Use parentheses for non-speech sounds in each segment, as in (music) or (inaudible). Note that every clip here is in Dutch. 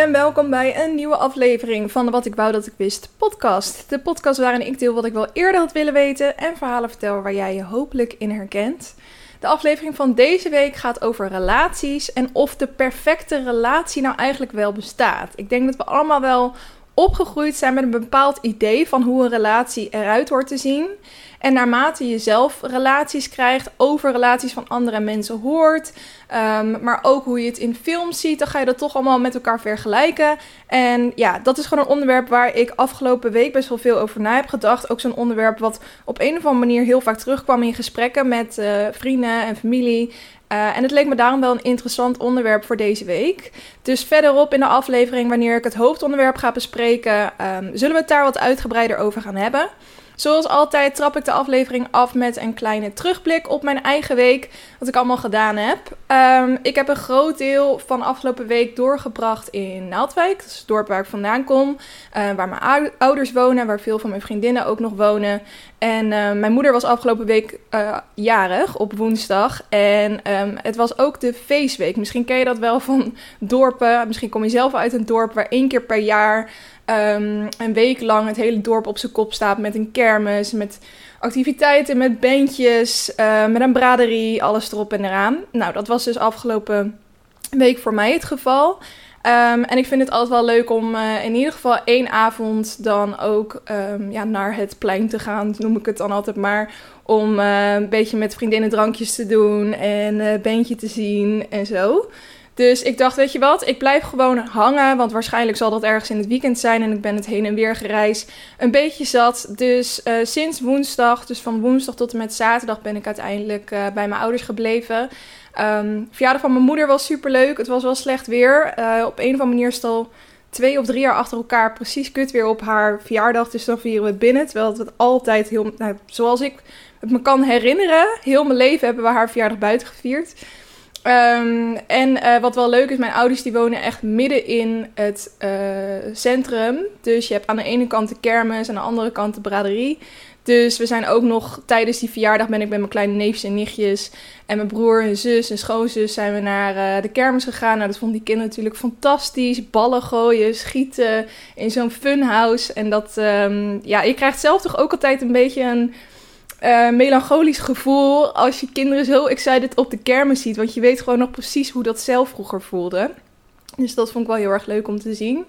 En welkom bij een nieuwe aflevering van de Wat ik wou dat ik wist podcast. De podcast waarin ik deel wat ik wel eerder had willen weten en verhalen vertel waar jij je hopelijk in herkent. De aflevering van deze week gaat over relaties en of de perfecte relatie nou eigenlijk wel bestaat. Ik denk dat we allemaal wel opgegroeid zijn met een bepaald idee van hoe een relatie eruit hoort te zien. En naarmate je zelf relaties krijgt, over relaties van andere mensen hoort, ehm, maar ook hoe je het in films ziet, dan ga je dat toch allemaal met elkaar vergelijken. En ja, dat is gewoon een onderwerp waar ik afgelopen week best wel veel over na heb gedacht. Ook zo'n onderwerp wat op een of andere manier heel vaak terugkwam in gesprekken met uh, vrienden en familie. Uh, en het leek me daarom wel een interessant onderwerp voor deze week. Dus verderop in de aflevering, wanneer ik het hoofdonderwerp ga bespreken, um, zullen we het daar wat uitgebreider over gaan hebben. Zoals altijd trap ik de aflevering af met een kleine terugblik op mijn eigen week. Wat ik allemaal gedaan heb. Um, ik heb een groot deel van afgelopen week doorgebracht in Naaldwijk. Dat is het dorp waar ik vandaan kom. Uh, waar mijn ouders wonen. Waar veel van mijn vriendinnen ook nog wonen. En uh, mijn moeder was afgelopen week uh, jarig op woensdag. En um, het was ook de feestweek. Misschien ken je dat wel van (laughs) dorpen. Misschien kom je zelf uit een dorp waar één keer per jaar um, een week lang het hele dorp op zijn kop staat met een kermis, met activiteiten, met bandjes, uh, met een braderie, alles erop en eraan. Nou, dat was dus afgelopen week voor mij het geval. Um, en ik vind het altijd wel leuk om uh, in ieder geval één avond dan ook um, ja, naar het plein te gaan, noem ik het dan altijd maar. Om uh, een beetje met vriendinnen drankjes te doen en een bandje te zien en zo. Dus ik dacht, weet je wat, ik blijf gewoon hangen, want waarschijnlijk zal dat ergens in het weekend zijn en ik ben het heen en weer gereisd. Een beetje zat, dus uh, sinds woensdag, dus van woensdag tot en met zaterdag ben ik uiteindelijk uh, bij mijn ouders gebleven. Um, verjaardag van mijn moeder was super leuk, het was wel slecht weer. Uh, op een of andere manier is het al twee of drie jaar achter elkaar precies kut weer op haar verjaardag, dus dan vieren we binnen. Terwijl het altijd heel, nou, zoals ik het me kan herinneren, heel mijn leven hebben we haar verjaardag buiten gevierd. Um, en uh, wat wel leuk is, mijn ouders die wonen echt midden in het uh, centrum. Dus je hebt aan de ene kant de kermis, aan de andere kant de braderie. Dus we zijn ook nog tijdens die verjaardag ben ik met mijn kleine neefjes en nichtjes en mijn broer en zus en schoonzus zijn we naar uh, de kermis gegaan. Nou, dat vonden die kinderen natuurlijk fantastisch. Ballen gooien, schieten in zo'n funhouse. En dat, um, ja, je krijgt zelf toch ook altijd een beetje een uh, melancholisch gevoel als je kinderen zo excited op de kermis ziet. Want je weet gewoon nog precies hoe dat zelf vroeger voelde. Dus dat vond ik wel heel erg leuk om te zien.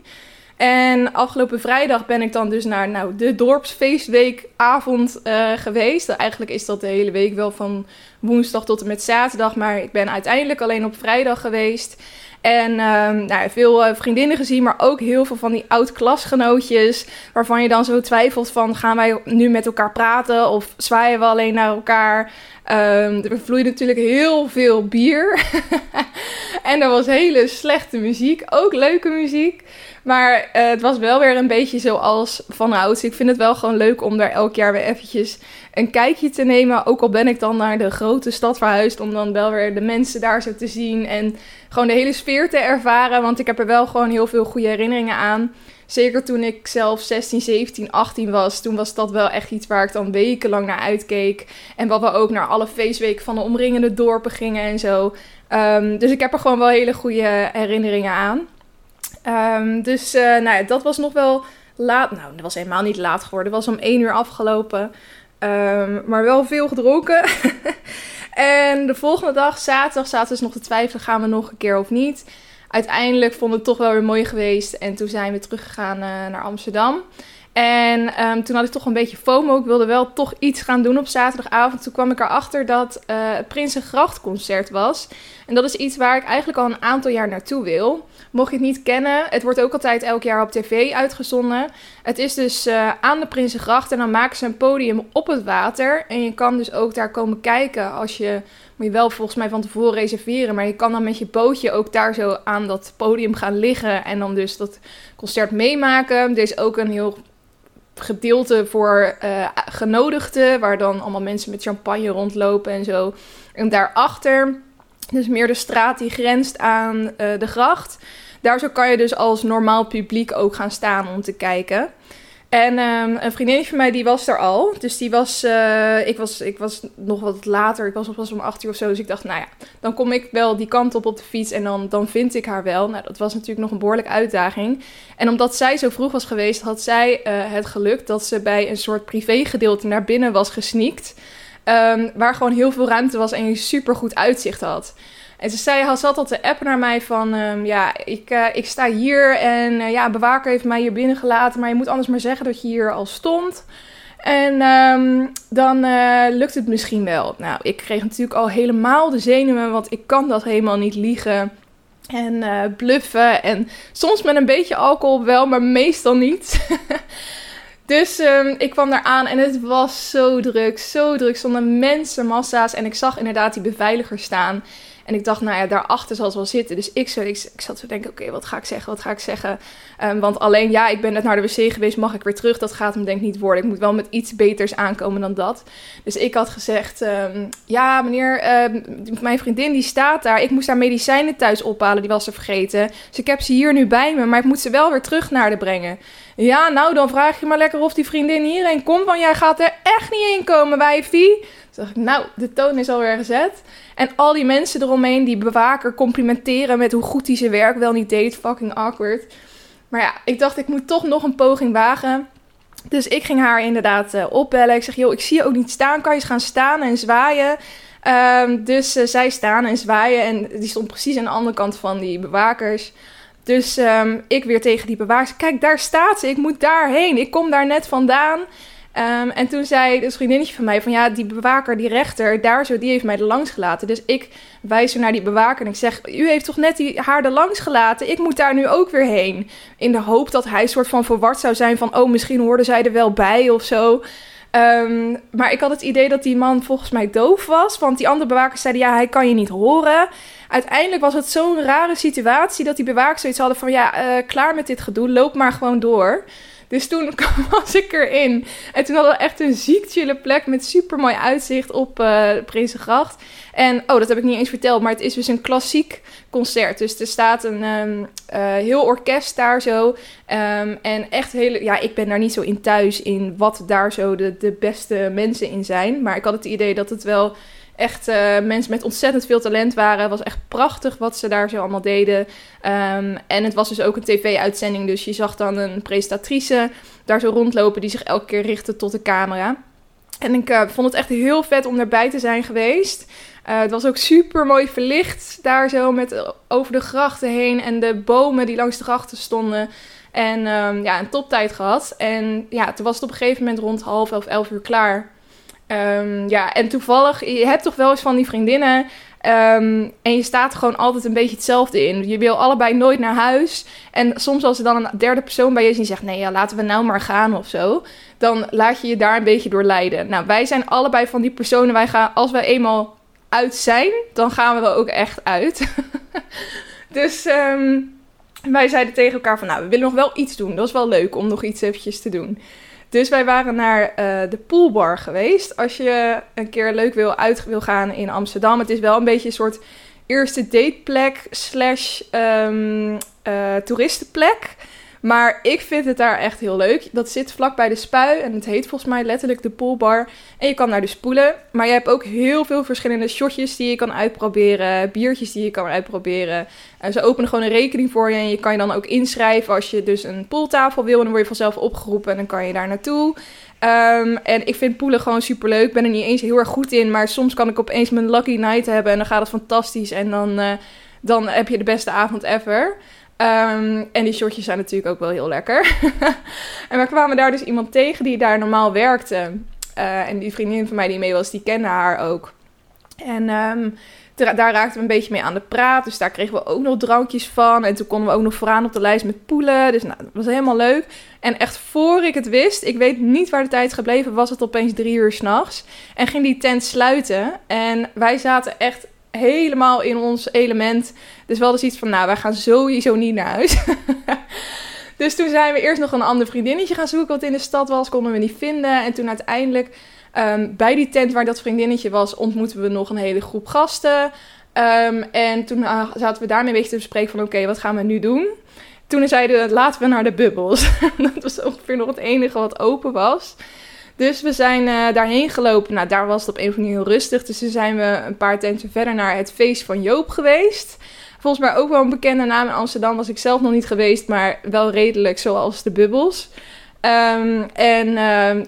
En afgelopen vrijdag ben ik dan dus naar nou, de dorpsfeestweekavond uh, geweest. Eigenlijk is dat de hele week wel van woensdag tot en met zaterdag. Maar ik ben uiteindelijk alleen op vrijdag geweest. En um, nou, veel uh, vriendinnen gezien, maar ook heel veel van die oud-klasgenootjes. Waarvan je dan zo twijfelt van, gaan wij nu met elkaar praten of zwaaien we alleen naar elkaar? Um, er vloeide natuurlijk heel veel bier. (laughs) en er was hele slechte muziek, ook leuke muziek. Maar uh, het was wel weer een beetje zoals van ouds. Ik vind het wel gewoon leuk om daar elk jaar weer eventjes een kijkje te nemen. Ook al ben ik dan naar de grote stad verhuisd. Om dan wel weer de mensen daar zo te zien. En gewoon de hele sfeer te ervaren. Want ik heb er wel gewoon heel veel goede herinneringen aan. Zeker toen ik zelf 16, 17, 18 was. Toen was dat wel echt iets waar ik dan wekenlang naar uitkeek. En wat we ook naar alle feestweken van de omringende dorpen gingen en zo. Um, dus ik heb er gewoon wel hele goede herinneringen aan. Um, dus uh, nou dat was nog wel laat. Nou, dat was helemaal niet laat geworden. Het was om 1 uur afgelopen. Um, maar wel veel gedronken. (laughs) en de volgende dag, zaterdag, zaten dus nog te twijfelen: gaan we nog een keer of niet? Uiteindelijk vond het toch wel weer mooi geweest. En toen zijn we teruggegaan uh, naar Amsterdam. En um, toen had ik toch een beetje FOMO. Ik wilde wel toch iets gaan doen op zaterdagavond. Toen kwam ik erachter dat uh, het Prinsengrachtconcert was. En dat is iets waar ik eigenlijk al een aantal jaar naartoe wil. Mocht je het niet kennen, het wordt ook altijd elk jaar op tv uitgezonden. Het is dus uh, aan de Prinsengracht en dan maken ze een podium op het water. En je kan dus ook daar komen kijken als je... Moet je wel volgens mij van tevoren reserveren. Maar je kan dan met je bootje ook daar zo aan dat podium gaan liggen. En dan dus dat concert meemaken. Er is ook een heel gedeelte voor uh, genodigden, waar dan allemaal mensen met champagne rondlopen en zo. En daarachter, dus meer de straat die grenst aan de gracht. Daar zo kan je dus als normaal publiek ook gaan staan om te kijken. En um, een vriendinnetje van mij, die was er al. Dus die was, uh, ik was, ik was nog wat later. Ik was nog pas om acht uur of zo. Dus ik dacht, nou ja, dan kom ik wel die kant op op de fiets en dan, dan vind ik haar wel. Nou, dat was natuurlijk nog een behoorlijke uitdaging. En omdat zij zo vroeg was geweest, had zij uh, het geluk dat ze bij een soort privégedeelte naar binnen was gesneakt. Um, waar gewoon heel veel ruimte was en je super goed uitzicht had. En ze zei, zat al te appen naar mij van, um, ja, ik, uh, ik sta hier en uh, ja, bewaker heeft mij hier binnengelaten, maar je moet anders maar zeggen dat je hier al stond. En um, dan uh, lukt het misschien wel. Nou, ik kreeg natuurlijk al helemaal de zenuwen, want ik kan dat helemaal niet liegen en bluffen. En soms met een beetje alcohol wel, maar meestal niet. (laughs) Dus um, ik kwam daar aan en het was zo druk, zo druk. Stonden mensenmassa's en ik zag inderdaad die beveiliger staan. En ik dacht, nou ja, daarachter zal het wel zitten. Dus ik, zo, ik, ik zat te denken, oké, wat ga ik zeggen, wat ga ik zeggen? Um, want alleen, ja, ik ben net naar de wc geweest, mag ik weer terug? Dat gaat hem denk ik niet worden. Ik moet wel met iets beters aankomen dan dat. Dus ik had gezegd, um, ja, meneer, mijn vriendin die staat daar. Ik moest haar medicijnen thuis ophalen, die was ze vergeten. Dus ik heb ze hier nu bij me, maar ik moet ze wel weer terug naar de brengen. Ja, nou, dan vraag je maar lekker of die vriendin hierheen komt, want jij gaat er echt niet in komen, wijfie. Toen dacht ik, nou, de toon is alweer gezet. En al die mensen eromheen die bewaker complimenteren met hoe goed hij zijn werk wel niet deed. Fucking awkward. Maar ja, ik dacht, ik moet toch nog een poging wagen. Dus ik ging haar inderdaad uh, opbellen. Ik zeg, joh, ik zie je ook niet staan. Kan je eens gaan staan en zwaaien? Um, dus uh, zij staan en zwaaien. En die stond precies aan de andere kant van die bewakers. Dus um, ik weer tegen die bewakers. Kijk, daar staat ze. Ik moet daarheen. Ik kom daar net vandaan. Um, en toen zei dus vriendinnetje van mij van ja, die bewaker, die rechter, daar zo, die heeft mij er langs gelaten. Dus ik wijs er naar die bewaker en ik zeg, u heeft toch net die, haar er langs gelaten? Ik moet daar nu ook weer heen. In de hoop dat hij een soort van verward zou zijn van, oh, misschien hoorden zij er wel bij of zo. Um, maar ik had het idee dat die man volgens mij doof was. Want die andere bewakers zeiden, ja, hij kan je niet horen. Uiteindelijk was het zo'n rare situatie dat die bewakers zoiets hadden van, ja, uh, klaar met dit gedoe, loop maar gewoon door. Dus toen (laughs) was ik erin. En toen hadden we echt een ziek chille plek met super mooi uitzicht op uh, Prinsengracht. En, oh, dat heb ik niet eens verteld, maar het is dus een klassiek concert. Dus er staat een um, uh, heel orkest daar zo. Um, en echt hele, ja, ik ben daar niet zo in thuis in wat daar zo de, de beste mensen in zijn. Maar ik had het idee dat het wel echt uh, mensen met ontzettend veel talent waren. Het was echt prachtig wat ze daar zo allemaal deden. Um, en het was dus ook een tv-uitzending. Dus je zag dan een presentatrice daar zo rondlopen die zich elke keer richtte tot de camera. En ik uh, vond het echt heel vet om erbij te zijn geweest. Uh, het was ook super mooi verlicht daar zo met over de grachten heen en de bomen die langs de grachten stonden. En um, ja, een toptijd gehad. En ja, toen was het op een gegeven moment rond half elf, elf uur klaar. Um, ja, en toevallig, je hebt toch wel eens van die vriendinnen. Um, en je staat gewoon altijd een beetje hetzelfde in. Je wil allebei nooit naar huis. En soms als er dan een derde persoon bij je is die zegt... nee, ja, laten we nou maar gaan of zo... dan laat je je daar een beetje door leiden. Nou, wij zijn allebei van die personen. Wij gaan, als we eenmaal uit zijn, dan gaan we er ook echt uit. (laughs) dus um, wij zeiden tegen elkaar van... nou, we willen nog wel iets doen. Dat is wel leuk om nog iets eventjes te doen. Dus wij waren naar uh, de poolbar geweest. Als je een keer leuk wil uit wil gaan in Amsterdam. Het is wel een beetje een soort eerste dateplek slash um, uh, toeristenplek. Maar ik vind het daar echt heel leuk. Dat zit vlak bij de spui en het heet volgens mij letterlijk de poolbar. En je kan naar de spoelen. Maar je hebt ook heel veel verschillende shotjes die je kan uitproberen. Biertjes die je kan uitproberen. En ze openen gewoon een rekening voor je. En je kan je dan ook inschrijven als je dus een pooltafel wil. En dan word je vanzelf opgeroepen en dan kan je daar naartoe. Um, en ik vind poelen gewoon super leuk. Ik ben er niet eens heel erg goed in. Maar soms kan ik opeens mijn lucky night hebben. En dan gaat het fantastisch. En dan, uh, dan heb je de beste avond ever. Um, en die shortjes zijn natuurlijk ook wel heel lekker. (laughs) en we kwamen daar dus iemand tegen die daar normaal werkte. Uh, en die vriendin van mij die mee was, die kende haar ook. En um, daar raakten we een beetje mee aan de praat. Dus daar kregen we ook nog drankjes van. En toen konden we ook nog vooraan op de lijst met poelen. Dus nou, dat was helemaal leuk. En echt voor ik het wist, ik weet niet waar de tijd gebleven, was het opeens drie uur s'nachts. En ging die tent sluiten. En wij zaten echt helemaal in ons element. Dus wel dus iets van, nou, wij gaan sowieso niet naar huis. (laughs) Dus toen zijn we eerst nog een ander vriendinnetje gaan zoeken wat in de stad was. Konden we niet vinden. En toen uiteindelijk ehm, bij die tent waar dat vriendinnetje was, ontmoetten we nog een hele groep gasten. Ehm, en toen uh, zaten we daarmee een beetje te bespreken van oké, wat gaan we nu doen? Toen zeiden we laten we naar de bubbels. (laughs) dat was ongeveer nog het enige wat open was. Dus we zijn uh, daarheen gelopen. Nou, daar was het op een of andere manier heel rustig. Dus toen zijn we een paar tenten verder naar het feest van Joop geweest. Volgens mij ook wel een bekende naam in Amsterdam. Was ik zelf nog niet geweest, maar wel redelijk zoals de bubbels. Um, en uh,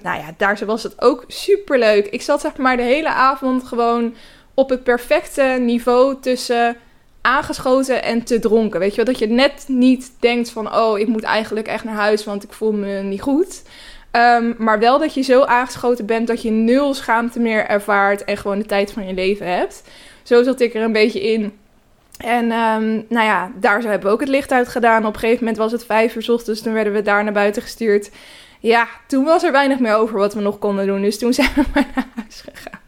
nou ja, daar was het ook super leuk. Ik zat zeg maar de hele avond gewoon op het perfecte niveau tussen aangeschoten en te dronken. Weet je wel, dat je net niet denkt van, oh, ik moet eigenlijk echt naar huis, want ik voel me niet goed. Um, maar wel dat je zo aangeschoten bent dat je nul schaamte meer ervaart en gewoon de tijd van je leven hebt. Zo zat ik er een beetje in. En um, nou ja, daar hebben we ook het licht uit gedaan. Op een gegeven moment was het vijf uur ochtends, toen werden we daar naar buiten gestuurd. Ja, toen was er weinig meer over wat we nog konden doen. Dus toen zijn we (laughs) maar naar huis gegaan.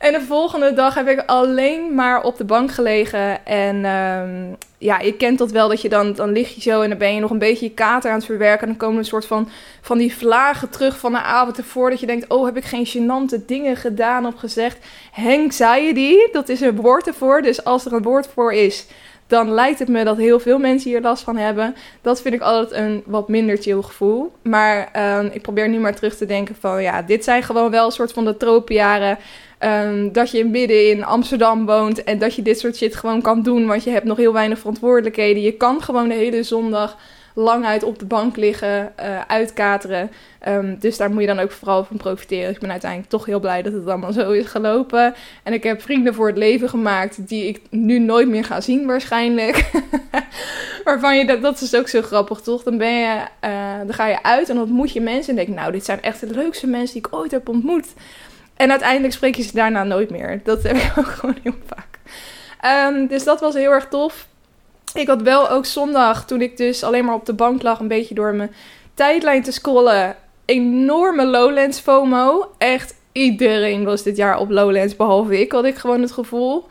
En de volgende dag heb ik alleen maar op de bank gelegen. En um, ja, je kent dat wel, dat je dan, dan lig je zo en dan ben je nog een beetje je kater aan het verwerken. En dan komen een soort van, van die vlagen terug van de avond ervoor. Dat je denkt, oh, heb ik geen gênante dingen gedaan of gezegd. Anxiety, dat is een woord ervoor. Dus als er een woord voor is, dan lijkt het me dat heel veel mensen hier last van hebben. Dat vind ik altijd een wat minder chill gevoel. Maar um, ik probeer nu maar terug te denken van, ja, dit zijn gewoon wel een soort van de tropenjaren Um, dat je midden in Amsterdam woont en dat je dit soort shit gewoon kan doen, want je hebt nog heel weinig verantwoordelijkheden. Je kan gewoon de hele zondag lang uit op de bank liggen, uh, uitkateren. Um, dus daar moet je dan ook vooral van profiteren. Ik ben uiteindelijk toch heel blij dat het allemaal zo is gelopen. En ik heb vrienden voor het leven gemaakt die ik nu nooit meer ga zien waarschijnlijk. (laughs) Waarvan je, dat, dat is ook zo grappig toch? Dan ben je, uh, dan ga je uit en ontmoet je mensen en denk nou dit zijn echt de leukste mensen die ik ooit heb ontmoet. En uiteindelijk spreek je ze daarna nooit meer. Dat heb ik (laughs) ook gewoon heel vaak. Um, dus dat was heel erg tof. Ik had wel ook zondag, toen ik dus alleen maar op de bank lag, een beetje door mijn tijdlijn te scrollen. Enorme Lowlands FOMO. Echt iedereen was dit jaar op Lowlands, behalve ik, had ik gewoon het gevoel.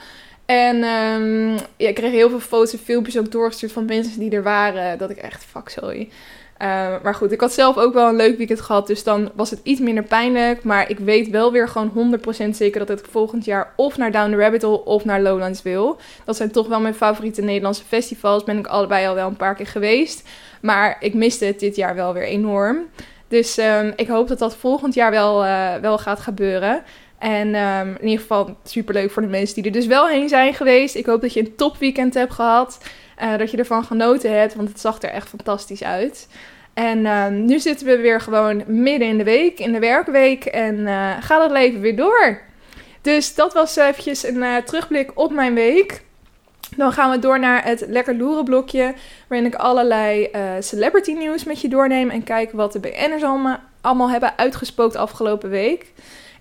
En um, ja, ik kreeg heel veel foto's en filmpjes ook doorgestuurd van mensen die er waren. Dat ik echt, fuck, sorry. Uh, maar goed, ik had zelf ook wel een leuk weekend gehad. Dus dan was het iets minder pijnlijk. Maar ik weet wel weer gewoon 100% zeker dat ik volgend jaar of naar Down the Rabbit Hole of naar Lowlands wil. Dat zijn toch wel mijn favoriete Nederlandse festivals. Ben ik allebei al wel een paar keer geweest. Maar ik miste het dit jaar wel weer enorm. Dus um, ik hoop dat dat volgend jaar wel, uh, wel gaat gebeuren. En um, in ieder geval super leuk voor de mensen die er dus wel heen zijn geweest. Ik hoop dat je een topweekend hebt gehad. Uh, dat je ervan genoten hebt, want het zag er echt fantastisch uit. En uh, nu zitten we weer gewoon midden in de week, in de werkweek. En uh, gaat het leven weer door. Dus dat was eventjes een uh, terugblik op mijn week. Dan gaan we door naar het lekker loeren blokje. Waarin ik allerlei celebrity nieuws met je doorneem. En kijken wat de BN'ers allemaal, allemaal hebben uitgespookt afgelopen week.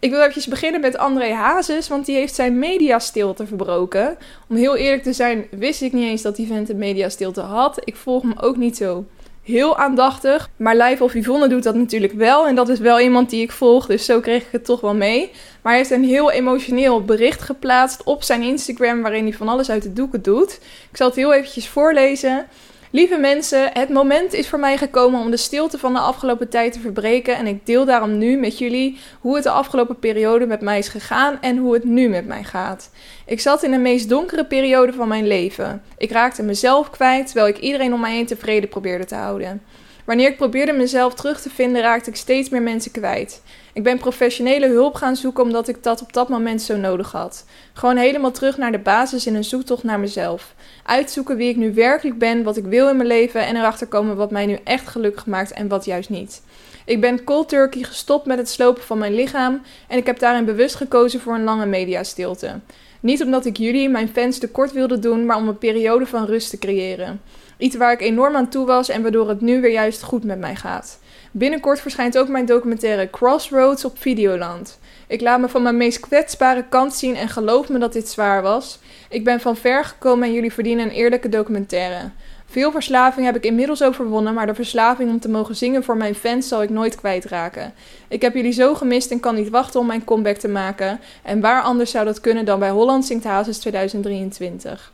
Ik wil even beginnen met André Hazes, want die heeft zijn mediastilte verbroken. Om heel eerlijk te zijn, wist ik niet eens dat die vent een mediastilte had. Ik volg hem ook niet zo heel aandachtig. Maar Live of Yvonne doet dat natuurlijk wel. En dat is wel iemand die ik volg, dus zo kreeg ik het toch wel mee. Maar hij heeft een heel emotioneel bericht geplaatst op zijn Instagram... waarin hij van alles uit de doeken doet. Ik zal het heel eventjes voorlezen... Lieve mensen, het moment is voor mij gekomen om de stilte van de afgelopen tijd te verbreken en ik deel daarom nu met jullie hoe het de afgelopen periode met mij is gegaan en hoe het nu met mij gaat. Ik zat in de meest donkere periode van mijn leven. Ik raakte mezelf kwijt terwijl ik iedereen om mij heen tevreden probeerde te houden. Wanneer ik probeerde mezelf terug te vinden, raakte ik steeds meer mensen kwijt. Ik ben professionele hulp gaan zoeken omdat ik dat op dat moment zo nodig had. Gewoon helemaal terug naar de basis in een zoektocht naar mezelf. Uitzoeken wie ik nu werkelijk ben, wat ik wil in mijn leven en erachter komen wat mij nu echt gelukkig maakt en wat juist niet. Ik ben cold turkey gestopt met het slopen van mijn lichaam en ik heb daarin bewust gekozen voor een lange mediastilte. Niet omdat ik jullie, mijn fans, tekort wilde doen, maar om een periode van rust te creëren. Iets waar ik enorm aan toe was en waardoor het nu weer juist goed met mij gaat. Binnenkort verschijnt ook mijn documentaire Crossroads op Videoland. Ik laat me van mijn meest kwetsbare kant zien en geloof me dat dit zwaar was. Ik ben van ver gekomen en jullie verdienen een eerlijke documentaire. Veel verslaving heb ik inmiddels overwonnen, maar de verslaving om te mogen zingen voor mijn fans zal ik nooit kwijtraken. Ik heb jullie zo gemist en kan niet wachten om mijn comeback te maken. En waar anders zou dat kunnen dan bij Holland Zingt Hazes 2023.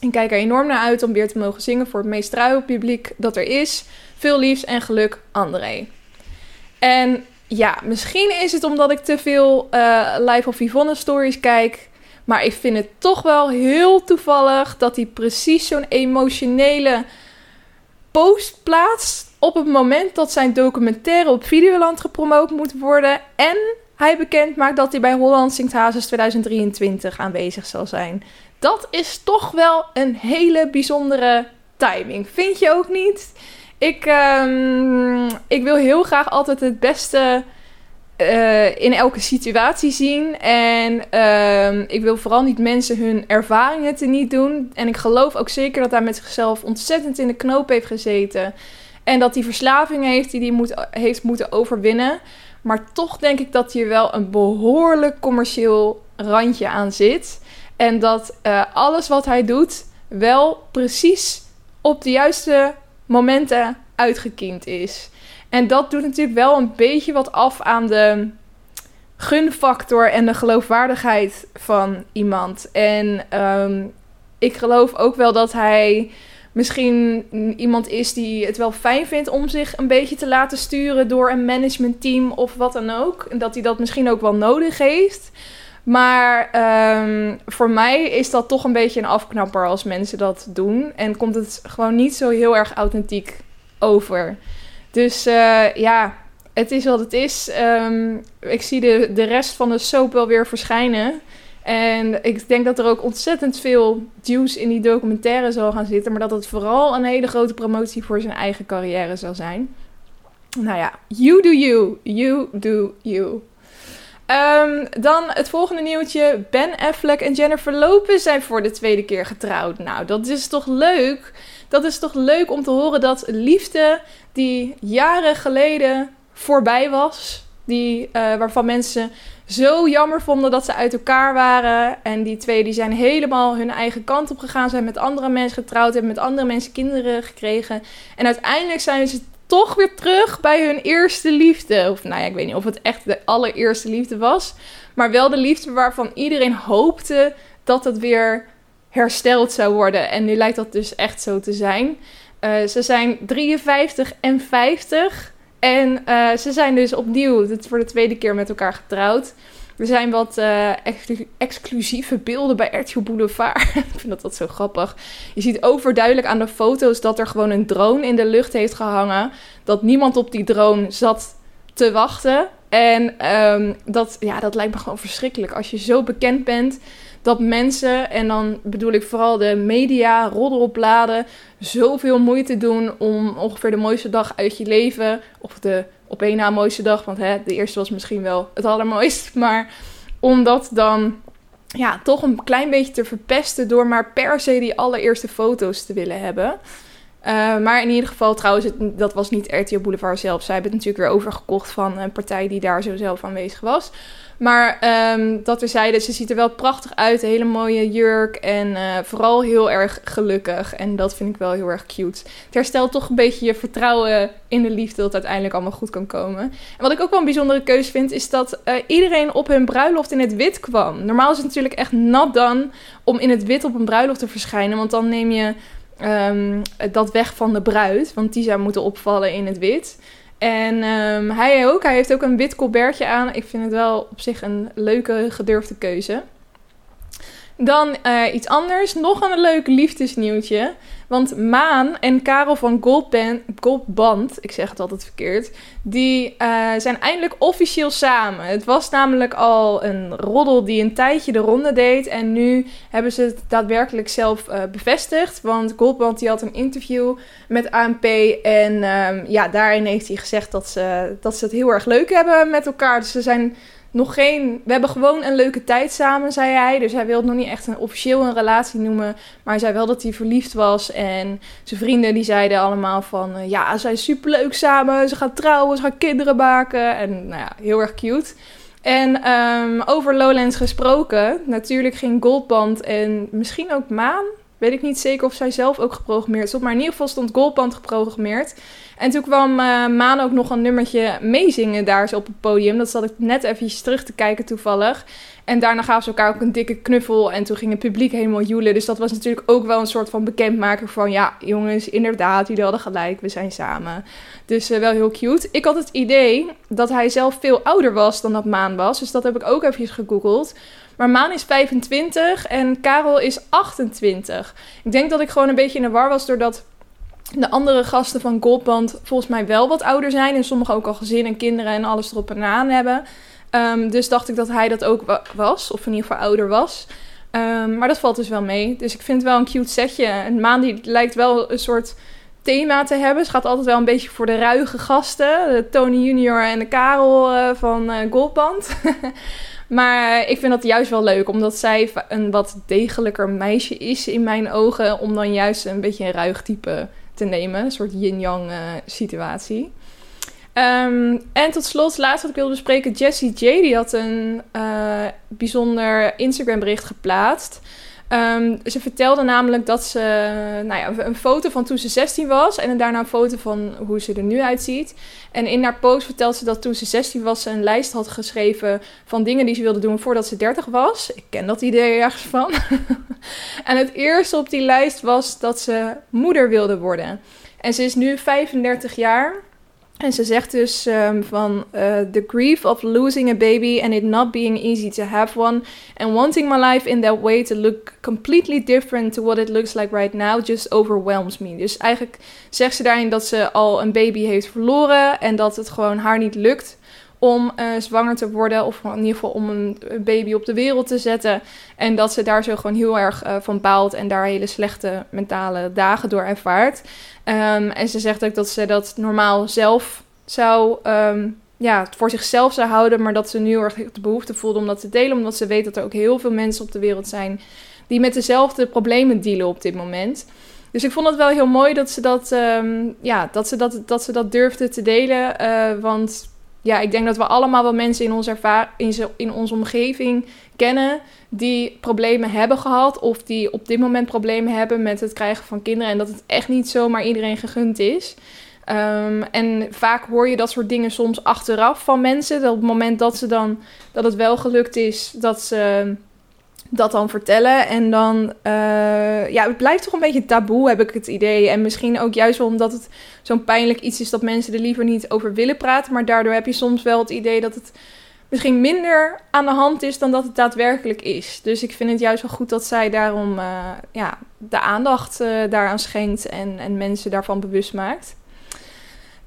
Ik kijk er enorm naar uit om weer te mogen zingen voor het meest trouwe publiek dat er is. Veel liefs en geluk, André. En ja, misschien is het omdat ik te veel uh, Live of Yvonne stories kijk. Maar ik vind het toch wel heel toevallig dat hij precies zo'n emotionele post plaatst. Op het moment dat zijn documentaire op Videoland gepromoot moet worden. En hij bekend maakt dat hij bij Holland Zingt Hazes 2023 aanwezig zal zijn. Dat is toch wel een hele bijzondere timing. Vind je ook niet? Ik, um, ik wil heel graag altijd het beste uh, in elke situatie zien. En uh, ik wil vooral niet mensen hun ervaringen te niet doen. En ik geloof ook zeker dat hij met zichzelf ontzettend in de knoop heeft gezeten. En dat hij verslaving heeft die hij moet, heeft moeten overwinnen. Maar toch denk ik dat hier wel een behoorlijk commercieel randje aan zit. En dat uh, alles wat hij doet wel precies op de juiste momenten uitgekiend is. En dat doet natuurlijk wel een beetje wat af aan de gunfactor en de geloofwaardigheid van iemand. En um, ik geloof ook wel dat hij misschien iemand is die het wel fijn vindt om zich een beetje te laten sturen door een managementteam of wat dan ook. En dat hij dat misschien ook wel nodig heeft. Maar um, voor mij is dat toch een beetje een afknapper als mensen dat doen. En komt het gewoon niet zo heel erg authentiek over. Dus uh, ja, het is wat het is. Um, ik zie de, de rest van de soap wel weer verschijnen. En ik denk dat er ook ontzettend veel juice in die documentaire zal gaan zitten. Maar dat het vooral een hele grote promotie voor zijn eigen carrière zal zijn. Nou ja, you do you. You do you. Um, dan het volgende nieuwtje. Ben Affleck en Jennifer Lopez zijn voor de tweede keer getrouwd. Nou, dat is toch leuk? Dat is toch leuk om te horen dat liefde die jaren geleden voorbij was. Die, uh, waarvan mensen zo jammer vonden dat ze uit elkaar waren. En die twee die zijn helemaal hun eigen kant op gegaan. Zijn met andere mensen getrouwd. Hebben met andere mensen kinderen gekregen. En uiteindelijk zijn ze toch weer terug bij hun eerste liefde. Of nou ja, ik weet niet of het echt de allereerste liefde was. Maar wel de liefde waarvan iedereen hoopte dat het weer hersteld zou worden. En nu lijkt dat dus echt zo te zijn. Uh, ze zijn 53 en 50. En uh, ze zijn dus opnieuw voor de tweede keer met elkaar getrouwd. Er zijn wat exclu exclusieve beelden bij RTL Boulevard. (laughs) ik vind dat, dat zo grappig. Je ziet overduidelijk aan de foto's dat er gewoon een drone in de lucht heeft gehangen. Dat niemand op die drone zat te wachten. En um, dat, ja, dat lijkt me gewoon verschrikkelijk. Als je zo bekend bent dat mensen, en dan bedoel ik vooral de media, roddelbladen, zoveel moeite doen om ongeveer de mooiste dag uit je leven, of de op één na mooiste dag, want hè, de eerste was misschien wel het allermooist, (laughs) maar om dat dan ja, toch een klein beetje te verpesten door maar per se die allereerste foto's te willen hebben. Uh, maar in ieder geval, trouwens, dat was niet RTL Boulevard zelf. Zij hebben het natuurlijk weer overgekocht van een partij die daar zo zelf aanwezig was. Maar um, dat we zeiden, ze ziet er wel prachtig uit. Een hele mooie jurk en uh, vooral heel erg gelukkig. En dat vind ik wel heel erg cute. Het herstelt toch een beetje je vertrouwen in de liefde dat het uiteindelijk allemaal goed kan komen. En wat ik ook wel een bijzondere keuze vind, is dat uh, iedereen op hun bruiloft in het wit kwam. Normaal is het natuurlijk echt nat dan om in het wit op een bruiloft te verschijnen. Want dan neem je um, dat weg van de bruid. Want die zou moeten opvallen in het wit. En um, hij ook. Hij heeft ook een wit colbertje aan. Ik vind het wel op zich een leuke, gedurfde keuze. Dan uh, iets anders. Nog een leuk liefdesnieuwtje. Want Maan en Karel van Goldband, Goldband ik zeg het altijd verkeerd, die uh, zijn eindelijk officieel samen. Het was namelijk al een roddel die een tijdje de ronde deed. En nu hebben ze het daadwerkelijk zelf uh, bevestigd. Want Goldband die had een interview met ANP. En um, ja, daarin heeft hij gezegd dat ze, dat ze het heel erg leuk hebben met elkaar. Dus ze zijn nog geen. We hebben gewoon een leuke tijd samen, zei hij. Dus hij wilde nog niet echt een officieel een relatie noemen. Maar hij zei wel dat hij verliefd was. En zijn vrienden die zeiden allemaal van uh, ja, ze zijn superleuk samen. Ze gaan trouwen, ze gaan kinderen maken. En nou ja, heel erg cute. En um, over Lowlands gesproken, natuurlijk ging Goldband en misschien ook Maan Weet ik niet zeker of zij zelf ook geprogrammeerd stond. Maar in ieder geval stond Goldband geprogrammeerd. En toen kwam uh, Maan ook nog een nummertje meezingen daar zo op het podium. Dat zat ik net even terug te kijken toevallig. En daarna gaven ze elkaar ook een dikke knuffel. En toen ging het publiek helemaal joelen. Dus dat was natuurlijk ook wel een soort van bekendmaker van... ja, jongens, inderdaad, jullie hadden gelijk, we zijn samen. Dus uh, wel heel cute. Ik had het idee dat hij zelf veel ouder was dan dat Maan was. Dus dat heb ik ook even gegoogeld. Maar Maan is 25 en Karel is 28. Ik denk dat ik gewoon een beetje in de war was doordat de andere gasten van Goldband volgens mij wel wat ouder zijn. En sommigen ook al gezin en kinderen en alles erop en aan hebben. Um, dus dacht ik dat hij dat ook was, of in ieder geval ouder was. Um, maar dat valt dus wel mee. Dus ik vind het wel een cute setje. En Maan die lijkt wel een soort thema te hebben. Ze gaat altijd wel een beetje voor de ruige gasten. De Tony Junior en de Karel uh, van uh, Goldband. (laughs) maar ik vind dat juist wel leuk. Omdat zij een wat degelijker meisje is in mijn ogen. Om dan juist een beetje een ruig type te nemen. Een soort yin-yang uh, situatie. Um, en tot slot, laatst wat ik wilde bespreken, Jessie J. Die had een uh, bijzonder Instagram bericht geplaatst. Um, ze vertelde namelijk dat ze nou ja, een foto van toen ze 16 was en daarna een foto van hoe ze er nu uitziet. En in haar post vertelt ze dat toen ze 16 was ze een lijst had geschreven van dingen die ze wilde doen voordat ze 30 was. Ik ken dat idee ergens van. (laughs) en het eerste op die lijst was dat ze moeder wilde worden. En ze is nu 35 jaar. En ze zegt dus um, van uh, the grief of losing a baby and it not being easy to have one and wanting my life in that way to look completely different to what it looks like right now just overwhelms me. Dus eigenlijk zegt ze daarin dat ze al een baby heeft verloren en dat het gewoon haar niet lukt om uh, zwanger te worden of in ieder geval om een baby op de wereld te zetten en dat ze daar zo gewoon heel erg uh, van baalt en daar hele slechte mentale dagen door ervaart. Um, en ze zegt ook dat ze dat normaal zelf zou, um, ja, voor zichzelf zou houden, maar dat ze nu erg de behoefte voelde om dat te delen, omdat ze weet dat er ook heel veel mensen op de wereld zijn die met dezelfde problemen dealen op dit moment. Dus ik vond het wel heel mooi dat ze dat, um, ja, dat, ze dat, dat ze dat durfde te delen. Want ja, ik denk dat we allemaal wel mensen in onze, in, in onze omgeving kennen die problemen hebben gehad of die op dit moment problemen hebben met het krijgen van kinderen en dat het echt niet zomaar iedereen gegund is. Um, en vaak hoor je dat soort dingen soms achteraf van mensen. Dat op het moment dat ze dan dat het wel gelukt is, dat ze dat dan vertellen. En dan, uh, ja, het blijft toch een beetje taboe, heb ik het idee. En misschien ook juist wel omdat het zo'n pijnlijk iets is dat mensen er liever niet over willen praten. Maar daardoor heb je soms wel het idee dat het misschien minder aan de hand is dan dat het daadwerkelijk is. Dus ik vind het juist wel goed dat zij daarom uh, ja, de aandacht uh, daaraan schenkt en, en mensen daarvan bewust maakt.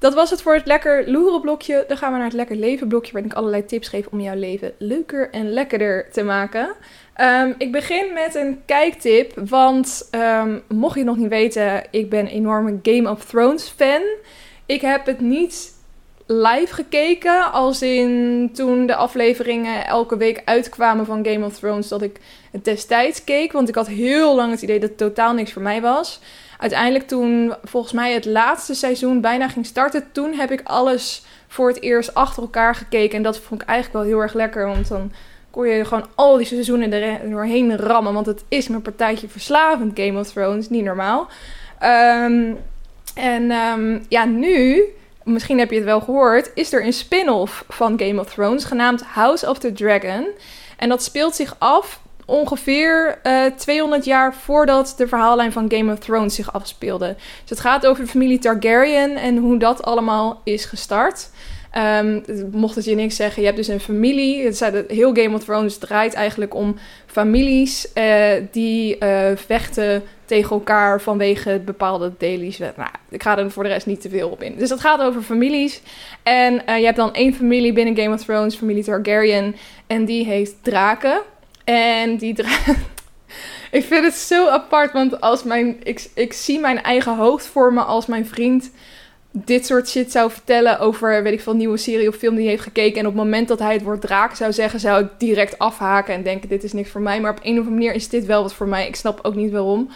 Dat was het voor het lekker loeren blokje. Dan gaan we naar het lekker leven blokje, waarin ik allerlei tips geef om jouw leven leuker en lekkerder te maken. Um, ik begin met een kijktip, want um, mocht je het nog niet weten, ik ben een enorme Game of Thrones fan. Ik heb het niet live gekeken, als in toen de afleveringen elke week uitkwamen van Game of Thrones, dat ik het destijds keek, want ik had heel lang het idee dat het totaal niks voor mij was. Uiteindelijk toen volgens mij het laatste seizoen bijna ging starten, toen heb ik alles voor het eerst achter elkaar gekeken en dat vond ik eigenlijk wel heel erg lekker, want dan kon je gewoon al die seizoenen er doorheen rammen. Want het is mijn partijtje verslavend, Game of Thrones. Niet normaal. Um, en um, ja, nu, misschien heb je het wel gehoord, is er een spin-off van Game of Thrones genaamd House of the Dragon. En dat speelt zich af ongeveer uh, eh, 200 jaar voordat de verhaallijn van Game of Thrones zich afspeelde. Dus het gaat over de familie Targaryen en hoe dat allemaal is gestart. Um, mocht het je niks zeggen, je hebt dus een familie. Het zijn, heel Game of Thrones draait eigenlijk om families uh, die uh, vechten tegen elkaar vanwege bepaalde dailies. Nou, ik ga er voor de rest niet te veel op in. Dus het gaat over families. En je hebt dan één familie binnen Game of Thrones, familie Targaryen. En die heeft draken. En die draken. (laughs) ik vind het zo apart, want als mijn, ik, ik zie mijn eigen hoofd vormen als mijn vriend dit soort shit zou vertellen over, weet ik veel, nieuwe serie of film die hij heeft gekeken. En op het moment dat hij het woord draak zou zeggen, zou ik direct afhaken en denken: dit is niks voor mij. Maar op een of andere manier is dit wel wat voor mij. Ik snap ook niet waarom.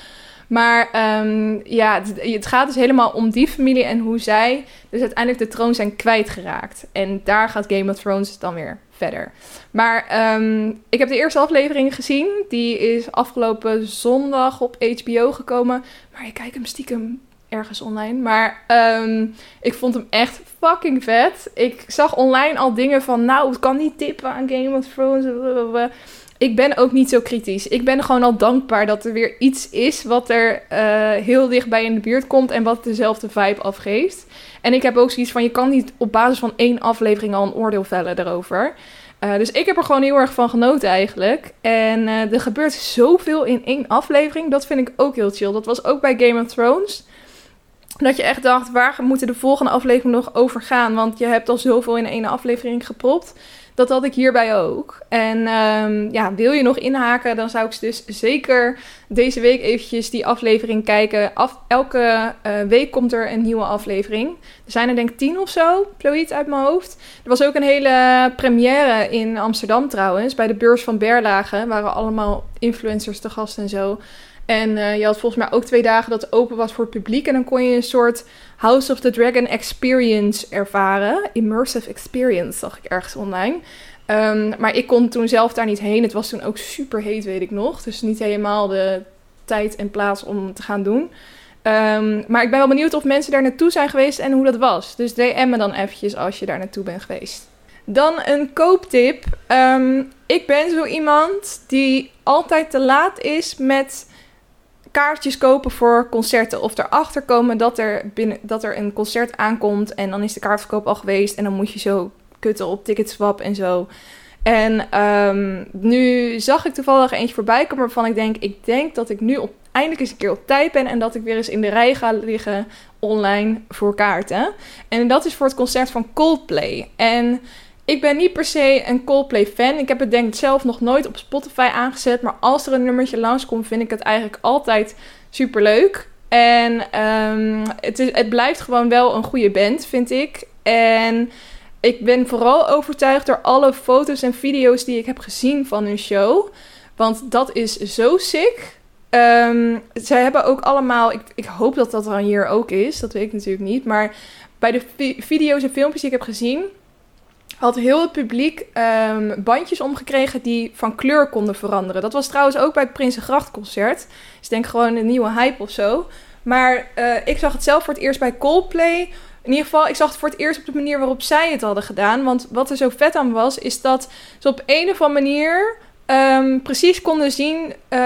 Maar ehm, ja, het, gaat dus helemaal om die familie en hoe zij dus uiteindelijk de troon zijn kwijtgeraakt. En daar gaat Game of Thrones dan weer verder. Maar um, ik heb de eerste aflevering gezien. Die is afgelopen zondag op HBO gekomen. Maar ik kijk hem stiekem ergens online. Maar um, ik vond hem echt fucking vet. Ik zag online al dingen van, nou, het kan niet tippen aan Game of Thrones. Ik ben ook niet zo kritisch. Ik ben gewoon al dankbaar dat er weer iets is wat er uh, heel dichtbij in de buurt komt en wat dezelfde vibe afgeeft. En ik heb ook zoiets van: je kan niet op basis van één aflevering al een oordeel vellen erover. Uh, dus ik heb er gewoon heel erg van genoten eigenlijk. En uh, er gebeurt zoveel in één aflevering. Dat vind ik ook heel chill. Dat was ook bij Game of Thrones. Dat je echt dacht, waar moeten de volgende aflevering nog over gaan? Want je hebt al zoveel in één aflevering gepropt. Dat had ik hierbij ook. En um, ja, wil je nog inhaken, dan zou ik dus zeker deze week eventjes die aflevering kijken. Af, elke uh, week komt er een nieuwe aflevering. Er zijn er denk ik tien of zo, zoiets uit mijn hoofd. Er was ook een hele première in Amsterdam trouwens. Bij de beurs van Berlage waren allemaal influencers te gast en zo. En uh, je had volgens mij ook twee dagen dat het open was voor het publiek. En dan kon je een soort House of the Dragon experience ervaren. Immersive experience, zag ik ergens online. Um, maar ik kon toen zelf daar niet heen. Het was toen ook super heet, weet ik nog. Dus niet helemaal de tijd en plaats om te gaan doen. Um, maar ik ben wel benieuwd of mensen daar naartoe zijn geweest en hoe dat was. Dus DM me dan eventjes als je daar naartoe bent geweest. Dan een kooptip. Um, ik ben zo iemand die altijd te laat is met kaartjes kopen voor concerten. Of erachter komen dat er, binnen, dat er een concert aankomt. En dan is de kaartverkoop al geweest. En dan moet je zo kutten op Ticketswap en zo. En um, nu zag ik toevallig eentje voorbij komen waarvan ik denk... ik denk dat ik nu op, eindelijk eens een keer op tijd ben... en dat ik weer eens in de rij ga liggen online voor kaarten. En dat is voor het concert van Coldplay. En ik ben niet per se een Coldplay-fan. Ik heb het denk ik zelf nog nooit op Spotify aangezet. Maar als er een nummertje langskomt, vind ik het eigenlijk altijd super leuk. En um, het, is, het blijft gewoon wel een goede band, vind ik. En ik ben vooral overtuigd door alle foto's en video's die ik heb gezien van hun show. Want dat is zo sick. Um, zij hebben ook allemaal. Ik, ik hoop dat dat dan hier ook is. Dat weet ik natuurlijk niet. Maar bij de video's en filmpjes die ik heb gezien had heel het publiek um, bandjes omgekregen die van kleur konden veranderen. Dat was trouwens ook bij het Prinsengrachtconcert. Dus denk gewoon een nieuwe hype of zo. Maar uh, ik zag het zelf voor het eerst bij Coldplay. In ieder geval, ik zag het voor het eerst op de manier waarop zij het hadden gedaan. Want wat er zo vet aan was, is dat ze op een of andere manier um, precies konden zien uh,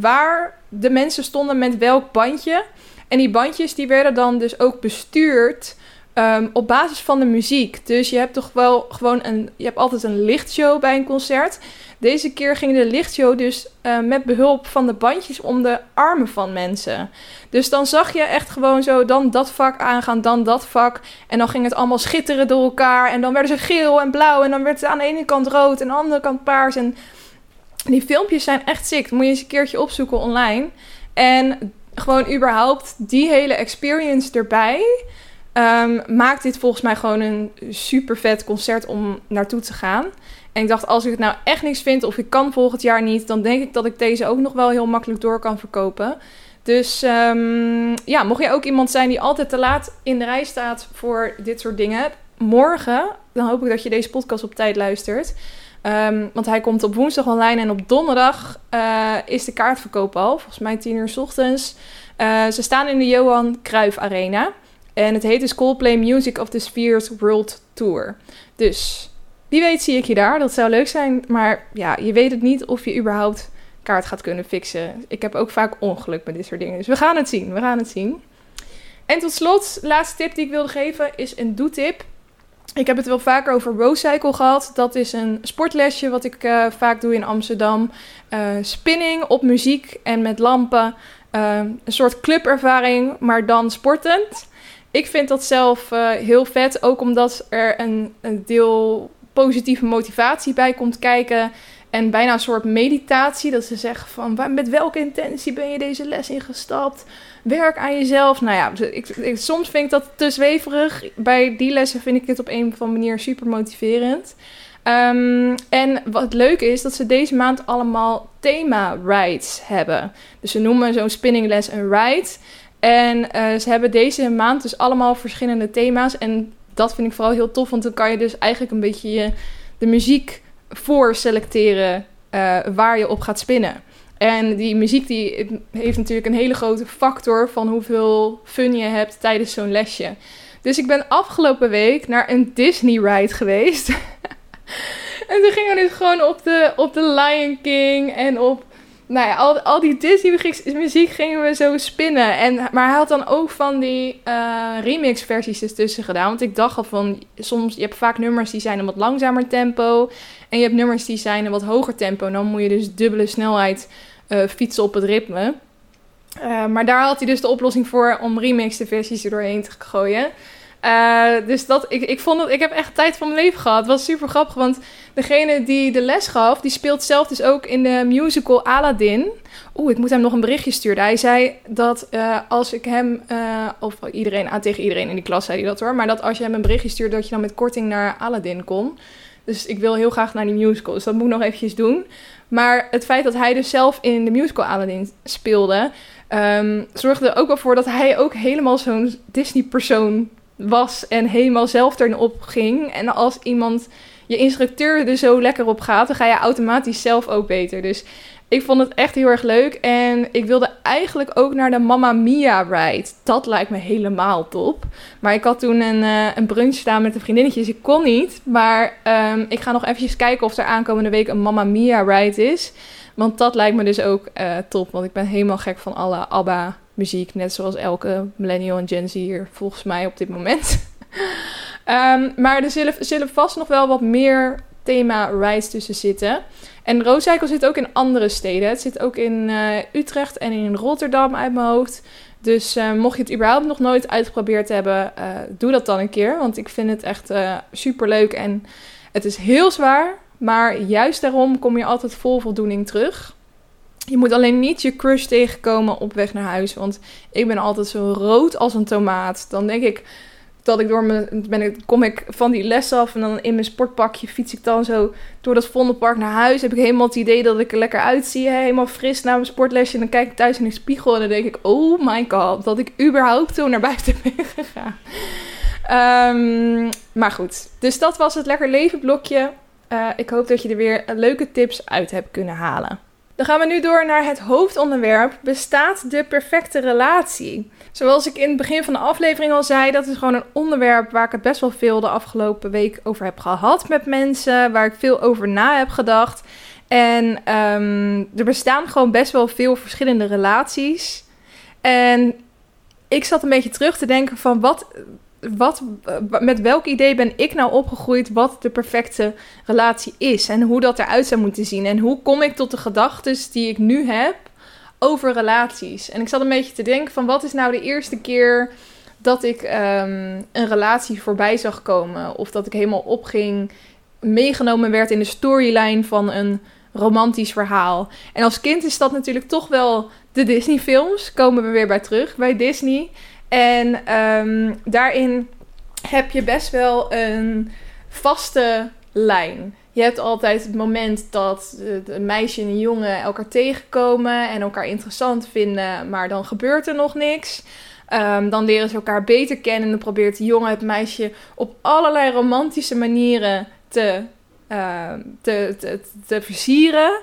waar de mensen stonden met welk bandje. En die bandjes die werden dan dus ook bestuurd Um, op basis van de muziek. Dus je hebt toch wel gewoon een. Je hebt altijd een lichtshow bij een concert. Deze keer ging de lichtshow dus uh, met behulp van de bandjes om de armen van mensen. Dus dan zag je echt gewoon zo dan dat vak aangaan, dan dat vak. En dan ging het allemaal schitteren door elkaar. En dan werden ze geel en blauw. En dan werd het aan de ene kant rood en aan de andere kant paars. En die filmpjes zijn echt sick. moet je eens een keertje opzoeken online. En gewoon überhaupt die hele experience erbij. Um, maakt dit volgens mij gewoon een super vet concert om naartoe te gaan. En ik dacht, als ik het nou echt niks vind of ik kan volgend jaar niet, dan denk ik dat ik deze ook nog wel heel makkelijk door kan verkopen. Dus um, ja, mocht je ook iemand zijn die altijd te laat in de rij staat voor dit soort dingen, morgen, dan hoop ik dat je deze podcast op tijd luistert. Um, want hij komt op woensdag online en op donderdag uh, is de kaartverkoop al. Volgens mij 10 uur s ochtends. Uh, ze staan in de Johan Cruijff Arena. En het heet dus Coldplay Music of the Spheres World Tour. Dus wie weet zie ik je daar. Dat zou leuk zijn. Maar ja, je weet het niet of je überhaupt kaart gaat kunnen fixen. Ik heb ook vaak ongeluk met dit soort dingen. Dus we gaan het zien. We gaan het zien. En tot slot, laatste tip die ik wilde geven is een doetip. Ik heb het wel vaker over Rowcycle gehad. Dat is een sportlesje wat ik uh, vaak doe in Amsterdam. Uh, spinning op muziek en met lampen. Uh, een soort clubervaring, maar dan sportend. Ik vind dat zelf uh, heel vet, ook omdat er een, een deel positieve motivatie bij komt kijken. En bijna een soort meditatie, dat ze zeggen van met welke intentie ben je deze les ingestapt? Werk aan jezelf. Nou ja, ik, ik, soms vind ik dat te zweverig. Bij die lessen vind ik het op een of andere manier super motiverend. Ehm, en wat leuk is, dat ze deze maand allemaal thema-rides hebben. Dus ze noemen zo'n spinningles een ride. En eh, ze hebben deze maand dus allemaal verschillende thema's. En dat vind ik vooral heel tof, want dan kan je dus eigenlijk een beetje je, de muziek voor selecteren uh, waar je op gaat spinnen. En die muziek die heeft natuurlijk een hele grote factor van hoeveel fun je hebt tijdens zo'n lesje. Dus ik ben afgelopen week naar een Disney ride geweest. (laughs) en toen gingen we dus gewoon op de, op de Lion King en op nou ja, al, al die Disney muziek gingen we zo spinnen. En, maar hij had dan ook van die uh, remix versies ertussen gedaan. Want ik dacht al van, soms, je hebt vaak nummers die zijn een wat langzamer tempo. En je hebt nummers die zijn een wat hoger tempo. En dan moet je dus dubbele snelheid uh, fietsen op het ritme. Uh, maar daar had hij dus de oplossing voor om remixte versies er doorheen te gooien. Uh, dus dat, ik, ik vond het, ik heb echt tijd van mijn leven gehad. Het was super grappig, want degene die de les gaf, die speelt zelf dus ook in de musical Aladdin. Oeh, ik moet hem nog een berichtje sturen. Hij zei dat uh, als ik hem, uh, of iedereen, ah, tegen iedereen in die klas zei hij dat hoor, maar dat als je hem een berichtje stuurt, dat je dan met korting naar Aladdin kon. Dus ik wil heel graag naar die musical, dus dat moet ik nog eventjes doen. Maar het feit dat hij dus zelf in de musical Aladdin speelde, um, zorgde er ook wel voor dat hij ook helemaal zo'n Disney-persoon was en helemaal zelf erop ging. En als iemand, je instructeur er zo lekker op gaat, dan ga je automatisch zelf ook beter. Dus ik vond het echt heel erg leuk. En ik wilde eigenlijk ook naar de Mamma Mia ride. Dat lijkt me helemaal top. Maar ik had toen een, uh, een brunch staan met de vriendinnetjes. Ik kon niet. Maar um, ik ga nog eventjes kijken of er aankomende week een Mamma Mia ride is. Want dat lijkt me dus ook uh, top. Want ik ben helemaal gek van alle ABBA muziek. Net zoals elke millennial en Gen Z hier volgens mij op dit moment. um, (laughs) maar er zullen, vast nog wel wat meer thema rides tussen zitten. En Roodcycle zit ook in andere steden. Het zit ook in uh, Utrecht en in Rotterdam uit mijn hoofd. Dus uh, mocht je het überhaupt nog nooit uitgeprobeerd hebben, uh, doe dat dan een keer. Want ik vind het echt super leuk en het is heel zwaar. Maar juist daarom kom je altijd vol voldoening terug. Je moet alleen niet je crush tegenkomen op weg naar huis. Want ik ben altijd zo rood als een tomaat. Dan denk ik dat ik door mijn. Ben ik, kom ik van die les af en dan in mijn sportpakje fiets ik dan zo door dat Vondelpark naar huis. Heb ik helemaal het idee dat ik er lekker uitzie. Helemaal fris na mijn sportlesje. En dan kijk ik thuis in de spiegel en dan denk ik: oh my god, dat ik überhaupt toen naar buiten (laughs) ben gegaan. Um, maar goed, dus dat was het lekker leven blokje. Uh, ik hoop dat je er weer leuke tips uit hebt kunnen halen. Dan gaan we nu door naar het hoofdonderwerp: bestaat de perfecte relatie? Zoals ik in het begin van de aflevering al zei, dat is gewoon een onderwerp waar ik het best wel veel de afgelopen week over heb gehad met mensen, waar ik veel over na heb gedacht. En um, er bestaan gewoon best wel veel verschillende relaties. En ik zat een beetje terug te denken van wat wat, met welk idee ben ik nou opgegroeid wat de perfecte relatie is en hoe dat eruit zou moeten zien en hoe kom ik tot de gedachten die ik nu heb over relaties. En ik zat een beetje te denken van wat is nou de eerste keer dat ik um, een relatie voorbij zag komen of dat ik helemaal opging, meegenomen werd in de storyline van een romantisch verhaal. En als kind is dat natuurlijk toch wel de Disney films, komen we weer bij terug bij Disney. En um, daarin heb je best wel een vaste lijn. Je hebt altijd het moment dat een meisje en een jongen elkaar tegenkomen en elkaar interessant vinden, maar dan gebeurt er nog niks. Um, dan leren ze elkaar beter kennen en dan probeert de jongen het meisje op allerlei romantische manieren te, uh, te, te, versieren.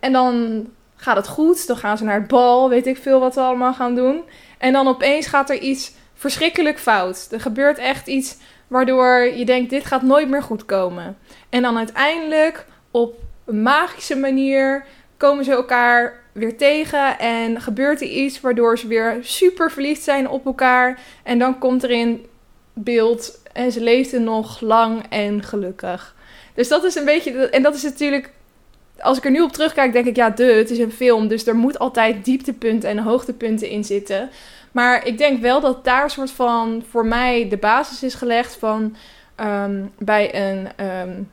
En dan gaat het goed, dan gaan ze naar het bal, weet ik veel wat ze allemaal gaan doen. En dan opeens gaat er iets verschrikkelijk fout. Er gebeurt echt iets waardoor je denkt: dit gaat nooit meer goed komen. En dan uiteindelijk op een magische manier komen ze elkaar weer tegen en gebeurt er iets waardoor ze weer super verliefd zijn op elkaar. En dan komt er in beeld en ze leefden nog lang en gelukkig. Dus dat is een beetje, en dat is natuurlijk als ik er nu op terugkijk, denk ik, ja, de, het is een film. Dus er moet altijd dieptepunten en hoogtepunten in zitten. Maar ik denk wel dat daar soort van voor mij de basis is gelegd van um, bij een um,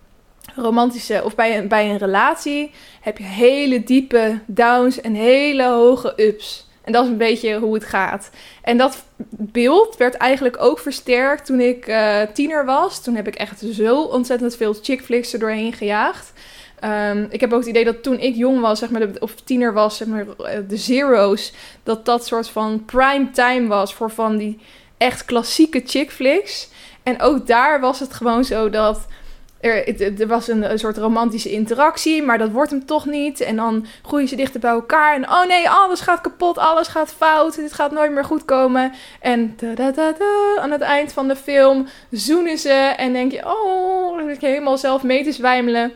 romantische of bij een, bij een relatie heb je hele diepe downs en hele hoge ups. En dat is een beetje hoe het gaat. En dat beeld werd eigenlijk ook versterkt toen ik uh, tiener was. Toen heb ik echt zo ontzettend veel chick flicks er doorheen gejaagd. Um, ik heb ook het idee dat toen ik jong was, zeg maar, of tiener was, zeg maar, eh, de zero's, dat dat soort van prime time was voor van die echt klassieke chick flicks. En ook daar was het gewoon zo dat er, er was een, soort romantische interactie, maar dat wordt hem toch niet. En dan groeien ze dichter bij elkaar. En oh nee, alles gaat kapot, alles gaat fout. Dit gaat nooit meer goed komen. En aan het eind van de film zoenen ze. En denk je, oh, dan ik helemaal zelf mee te zwijmelen.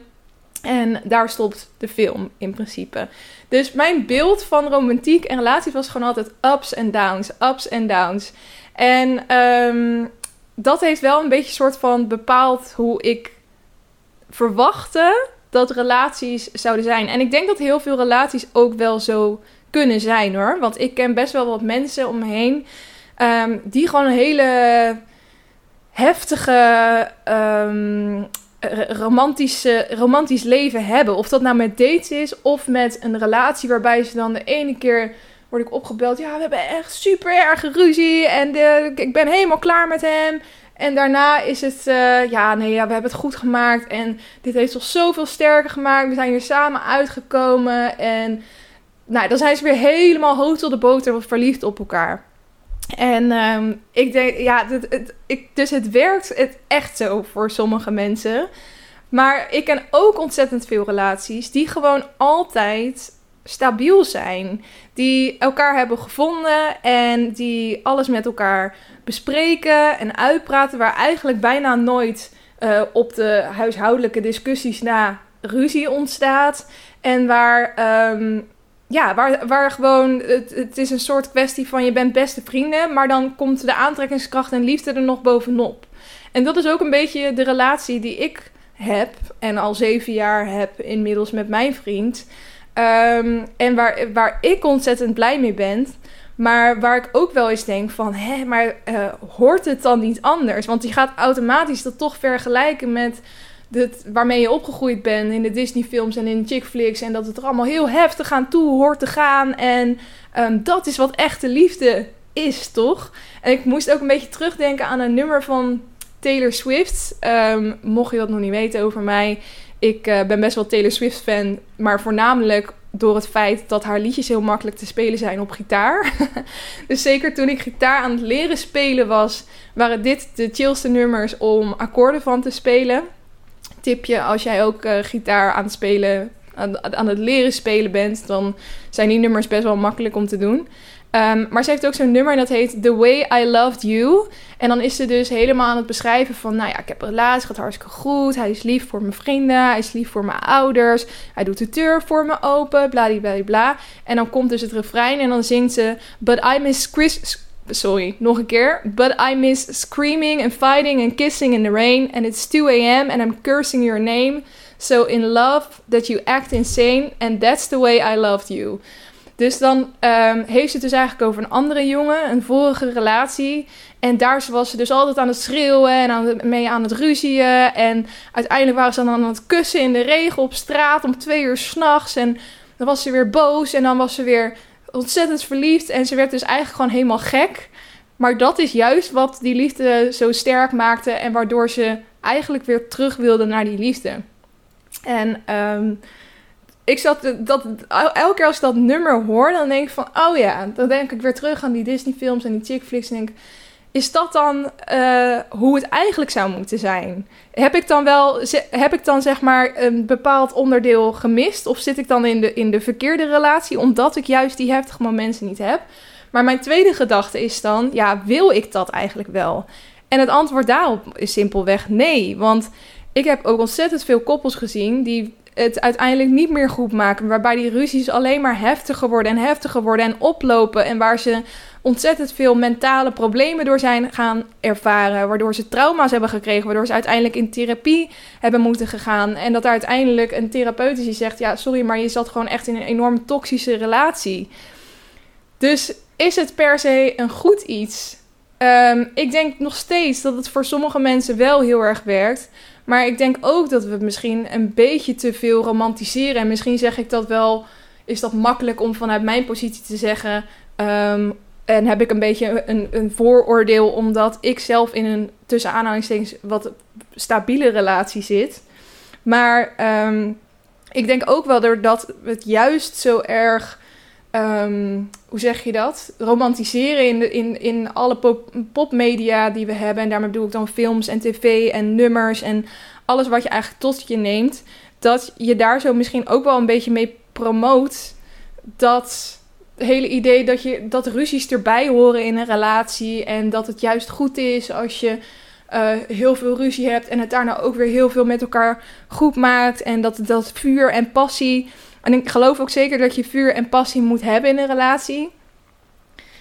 En daar stopt de film in principe. Dus mijn beeld van romantiek en relaties was gewoon altijd ups en downs, ups en downs. En um, dat heeft wel een beetje soort van bepaald hoe ik verwachten dat relaties zouden zijn. En ik denk dat heel veel relaties ook wel zo kunnen zijn hoor. Want ik ken best wel wat mensen om me heen um, die gewoon een hele heftige um, romantische, romantisch leven hebben. Of dat nou met dates is of met een relatie waarbij ze dan de ene keer word ik opgebeld. Ja, we hebben echt super erge ruzie en de, ik ben helemaal klaar met hem. En daarna is het, uh, ja, nee, ja, we hebben het goed gemaakt. En dit heeft ons zoveel sterker gemaakt. We zijn hier samen uitgekomen. En nou, dan zijn ze weer helemaal tot de boter verliefd op elkaar. En um, ik denk, ja, het, het, ik, dus het werkt het echt zo voor sommige mensen. Maar ik ken ook ontzettend veel relaties die gewoon altijd stabiel zijn. Die elkaar hebben gevonden en die alles met elkaar bespreken en uitpraten. Waar eigenlijk bijna nooit uh, op de huishoudelijke discussies na ruzie ontstaat. En waar, um, ja, waar, waar gewoon, het, het is een soort kwestie van je bent beste vrienden. Maar dan komt de aantrekkingskracht en liefde er nog bovenop. En dat is ook een beetje de relatie die ik heb en al zeven jaar heb inmiddels met mijn vriend. Um, en waar, waar ik ontzettend blij mee ben. Maar waar ik ook wel eens denk van, hé, maar uh, hoort het dan niet anders? Want die gaat automatisch dat toch vergelijken met dit, waarmee je opgegroeid bent in de Disney-films en in chick flicks. En dat het er allemaal heel heftig aan toe hoort te gaan. En um, dat is wat echte liefde is, toch? En ik moest ook een beetje terugdenken aan een nummer van Taylor Swift. Um, mocht je dat nog niet weten over mij. Ik uh, ben best wel Taylor Swift fan, maar voornamelijk door het feit dat haar liedjes heel makkelijk te spelen zijn op gitaar. (laughs) dus zeker toen ik gitaar aan het leren spelen was, waren dit de chillste nummers om akkoorden van te spelen. Tipje, als jij ook uh, gitaar aan het spelen, aan, aan, het leren spelen bent, dan zijn die nummers best wel makkelijk om te doen. Um, maar ze heeft ook zo'n nummer dat heet The Way I Loved You. En dan is ze dus helemaal aan het beschrijven van... nou ja, ik heb een relatie, gaat hartstikke goed. Hij is lief voor mijn vrienden, hij is lief voor mijn ouders. Hij doet de deur voor me open, bla. En dan komt dus het refrein en dan zingt ze... But I miss Chris... Sorry, nog een keer. But I miss screaming and fighting and kissing in the rain. And it's 2 a.m. and I'm cursing your name. So in love that you act insane. And that's the way I loved you. Dus dan um, heeft ze het dus eigenlijk over een andere jongen, een vorige relatie. En daar was ze dus altijd aan het schreeuwen en aan mee aan het ruzien. En uiteindelijk waren ze dan aan het kussen in de regen op straat om twee uur s'nachts. En dan was ze weer boos en dan was ze weer ontzettend verliefd. En ze werd dus eigenlijk gewoon helemaal gek. Maar dat is juist wat die liefde zo sterk maakte en waardoor ze eigenlijk weer terug wilde naar die liefde. En um, ik zat dat, elke keer als ik dat nummer hoor, dan denk ik van, oh ja, dan denk ik weer terug aan die Disney films en die chick flicks en denk is dat dan uh, hoe het eigenlijk zou moeten zijn? Heb ik dan wel, heb ik dan zeg maar een bepaald onderdeel gemist? Of zit ik dan in de, in de verkeerde relatie omdat ik juist die heftige momenten niet heb? Maar mijn tweede gedachte is dan, ja, wil ik dat eigenlijk wel? En het antwoord daarop is simpelweg nee. Want ik heb ook ontzettend veel koppels gezien die het uiteindelijk niet meer goed maken. Waarbij die ruzies alleen maar heftiger worden en heftiger worden en oplopen. En waar ze ontzettend veel mentale problemen door zijn gaan ervaren. Waardoor ze trauma's hebben gekregen. Waardoor ze uiteindelijk in therapie hebben moeten gegaan. En dat uiteindelijk een therapeut is die zegt: Ja, sorry, maar je zat gewoon echt in een enorm toxische relatie. Dus is het per se een goed iets? Um, ik denk nog steeds dat het voor sommige mensen wel heel erg werkt. Maar ik denk ook dat we misschien een beetje te veel romantiseren. En misschien zeg ik dat wel, is dat makkelijk om vanuit mijn positie te zeggen. Ehm, en heb ik een beetje een, een vooroordeel omdat ik zelf in een tussen aanhalingstekens wat stabiele relatie zit. Maar ehm, ik denk ook wel doordat het juist zo erg, ehm, hoe zeg je dat? Romantiseren in, de, in, in alle pop, popmedia die we hebben. En daarmee bedoel ik dan films en tv en nummers en alles wat je eigenlijk tot je neemt. Dat je daar zo misschien ook wel een beetje mee promoot dat hele idee dat, je, dat ruzies erbij horen in een relatie. En dat het juist goed is als je uh, heel veel ruzie hebt. En het daarna ook weer heel veel met elkaar goed maakt. En dat, dat vuur en passie. En ik geloof ook zeker dat je vuur en passie moet hebben in een relatie.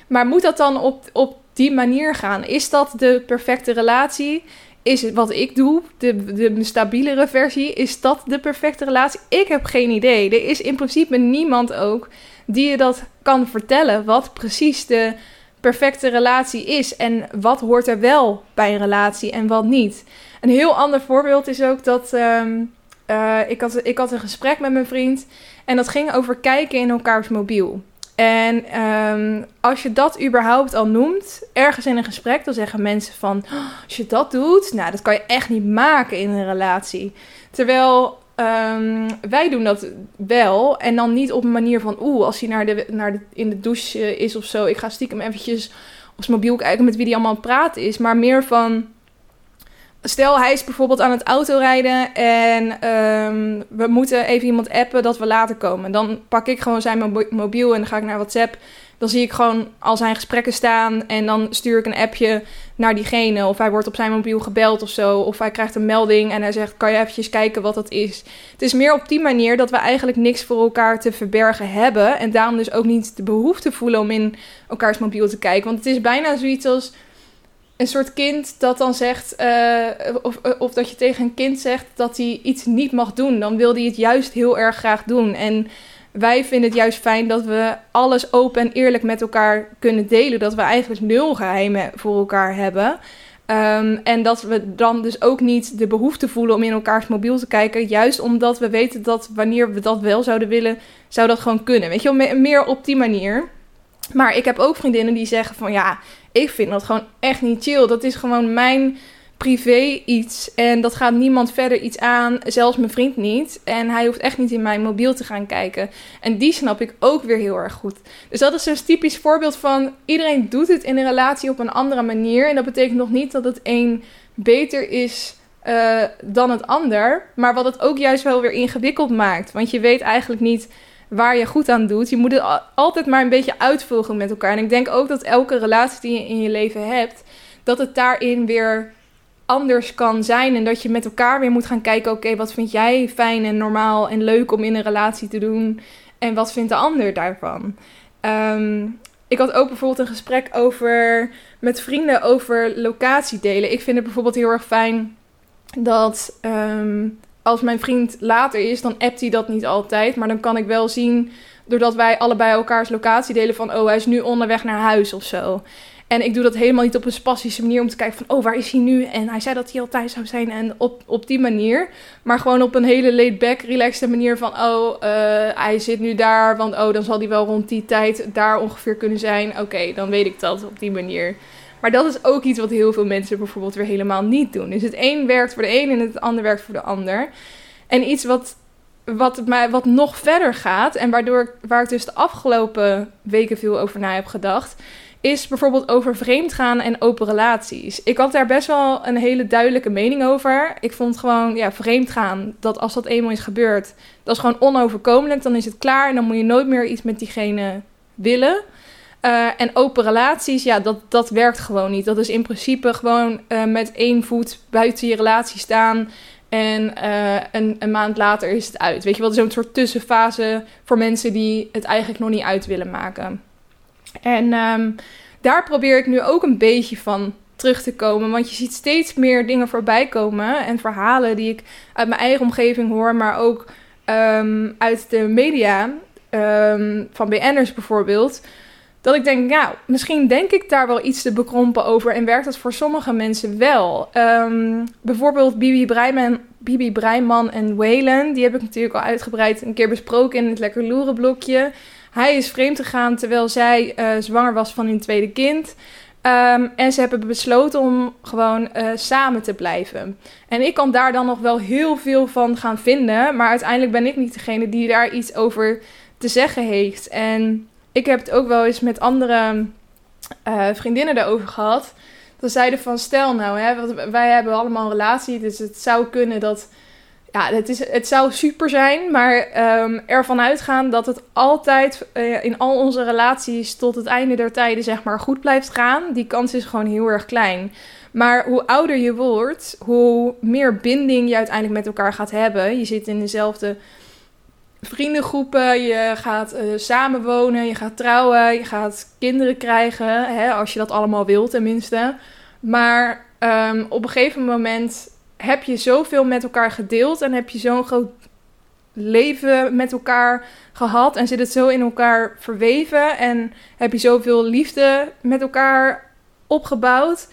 Maar moet dat dan op, op die manier gaan? Is dat de perfecte relatie? Is het wat ik doe, de, de stabielere versie, is dat de perfecte relatie? Ik heb geen idee. Er is in principe niemand ook die je dat kan vertellen. Wat precies de perfecte relatie is en wat hoort er wel bij een relatie en wat niet. Een heel ander voorbeeld is ook dat ehm, eh, ik, had, ik had een gesprek met mijn vriend en dat ging over kijken in elkaars mobiel. En ehm, als je dat überhaupt al noemt, ergens in een gesprek, dan zeggen mensen van, oh, als je dat doet, nou, dat kan je echt niet maken in een relatie. Terwijl Ehm, wij doen dat wel. En dan niet op een manier van, oeh, als hij naar de, naar de, in de douche is of zo. Ik ga stiekem eventjes op zijn mobiel kijken met wie die allemaal aan het praten is. Maar meer van, stel hij is bijvoorbeeld aan het autorijden en ehm, we moeten even iemand appen dat we later komen. Dan pak ik gewoon zijn mobiel en dan ga ik naar WhatsApp dan zie ik gewoon al zijn gesprekken staan en dan stuur ik een appje naar diegene. Of hij wordt op zijn mobiel gebeld of zo. Of hij krijgt een melding en hij zegt: Kan je eventjes kijken wat dat is? Het is meer op die manier dat we eigenlijk niks voor elkaar te verbergen hebben. En daarom dus ook niet de behoefte voelen om in elkaars mobiel te kijken. Want het is bijna zoiets als een soort kind dat dan zegt, uh, of, of dat je tegen een kind zegt dat hij iets niet mag doen. Dan wil hij het juist heel erg graag doen. En wij vinden het juist fijn dat we alles open en eerlijk met elkaar kunnen delen. Dat we eigenlijk nul geheimen voor elkaar hebben. Ehm, en dat we dan dus ook niet de behoefte voelen om in elkaars mobiel te kijken. Juist omdat we weten dat wanneer we dat wel zouden willen, zou dat gewoon kunnen. Weet je wel, meer op die manier. Maar ik heb ook vriendinnen die zeggen van ja, ik vind dat gewoon echt niet chill. Dat is gewoon mijn privé iets en dat gaat niemand verder iets aan, zelfs mijn vriend niet. En hij hoeft echt niet in mijn mobiel te gaan kijken. En die snap ik ook weer heel erg goed. Dus dat is een typisch voorbeeld van iedereen doet het in een relatie op een andere manier. En dat betekent nog niet dat het een beter is uh, dan het ander. Maar wat het ook juist wel weer ingewikkeld maakt. Want je weet eigenlijk niet waar je goed aan doet. Je moet het altijd maar een beetje uitvolgen met elkaar. En ik denk ook dat elke relatie die je in je leven hebt, dat het daarin weer anders kan zijn. En dat je met elkaar weer moet gaan kijken: oké, wat vind jij fijn en normaal en leuk om in een relatie te doen? En wat vindt de ander daarvan? Ehm, ik had ook bijvoorbeeld een gesprek over met vrienden over locatie delen. Ik vind het bijvoorbeeld heel erg fijn dat ehm, als mijn vriend later is, dan appt hij dat niet altijd. Maar dan kan ik wel zien, doordat wij allebei elkaars locatie delen, van oh, hij is nu onderweg naar huis of zo. En ik doe dat helemaal niet op een spastische manier om te kijken van, oh, waar is hij nu? En hij zei dat hij al thuis zou zijn en op, op die manier. Maar gewoon op een hele laid-back, relaxed manier van, oh, uh, hij zit nu daar, want oh, dan zal hij wel rond die tijd daar ongeveer kunnen zijn. Oké, dan weet ik dat op die manier. Maar dat is ook iets wat heel veel mensen bijvoorbeeld weer helemaal niet doen. Dus het een werkt voor de een en het ander werkt voor de ander. En iets wat, wat, mij, wat nog verder gaat en waardoor, waar ik dus de afgelopen weken veel over na heb gedacht is bijvoorbeeld over vreemdgaan en open relaties. Ik had daar best wel een hele duidelijke mening over. Ik vond gewoon, ja, vreemdgaan, dat als dat eenmaal is gebeurd, dat is gewoon onoverkomelijk. Dan is het klaar en dan moet je nooit meer iets met diegene willen. Uh, en open relaties, ja, dat, dat werkt gewoon niet. Dat is in principe gewoon uh, met één voet buiten je relatie staan. En uh, een, een, maand later is het uit. Weet je wel, zo'n soort tussenfase voor mensen die het eigenlijk nog niet uit willen maken. En um, daar probeer ik nu ook een beetje van terug te komen. Want je ziet steeds meer dingen voorbij komen. En verhalen die ik uit mijn eigen omgeving hoor, maar ook um, uit de media. Um, van BN'ers bijvoorbeeld. Dat ik denk, ja, misschien denk ik daar wel iets te bekrompen over. En werkt dat voor sommige mensen wel. Bijvoorbeeld Bibi Breiman, Bibi Breiman en Waylon. Die heb ik natuurlijk al uitgebreid een keer besproken in het Lekker Loeren blokje. Hij is vreemd gegaan terwijl zij uh, zwanger was van hun tweede kind. Um, en ze hebben besloten om gewoon uh, samen te blijven. En ik kan daar dan nog wel heel veel van gaan vinden. Maar uiteindelijk ben ik niet degene die daar iets over te zeggen heeft. En ik heb het ook wel eens met andere uh, vriendinnen daarover gehad. Dan zeiden van, stel nou, hè, wij hebben allemaal een relatie. Dus het zou kunnen dat ja, het, is, het zou super zijn, maar um, ervan uitgaan dat het altijd uh, in al onze relaties tot het einde der tijden zeg maar goed blijft gaan, die kans is gewoon heel erg klein. Maar hoe ouder je wordt, hoe meer binding je uiteindelijk met elkaar gaat hebben. Je zit in dezelfde vriendengroepen, je gaat uh, samenwonen, je gaat trouwen, je gaat kinderen krijgen, hè, als je dat allemaal wilt tenminste. Maar um, op een gegeven moment heb je zoveel met elkaar gedeeld en heb je zo'n groot leven met elkaar gehad en zit het zo in elkaar verweven en heb je zoveel liefde met elkaar opgebouwd.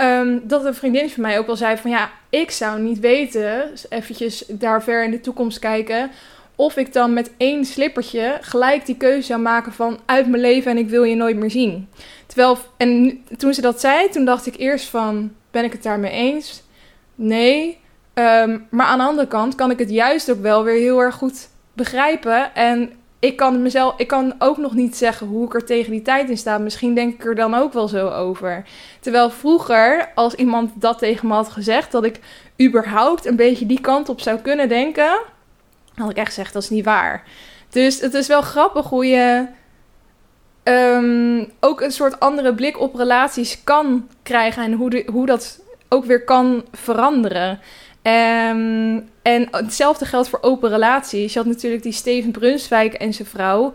Um, dat een vriendin van mij ook wel zei van ja, ik zou niet weten, eventjes daar ver in de toekomst kijken, of ik dan met één slippertje gelijk die keuze zou maken van uit mijn leven en ik wil je nooit meer zien. Terwijl, en toen ze dat zei, toen dacht ik eerst van, ben ik het daarmee eens? Nee. Ehm, maar aan de andere kant kan ik het juist ook wel weer heel erg goed begrijpen. En ik kan, mezelf, ik kan ook nog niet zeggen hoe ik er tegen die tijd in sta. Misschien denk ik er dan ook wel zo over. Terwijl vroeger, als iemand dat tegen me had gezegd, dat ik überhaupt een beetje die kant op zou kunnen denken, had ik echt gezegd: dat is niet waar. Dus het is wel grappig hoe je um, ook een soort andere blik op relaties kan krijgen en hoe, hoe dat ook weer kan veranderen. Um, en hetzelfde geldt voor open relaties. Je had natuurlijk die Steven Brunswijk en zijn vrouw.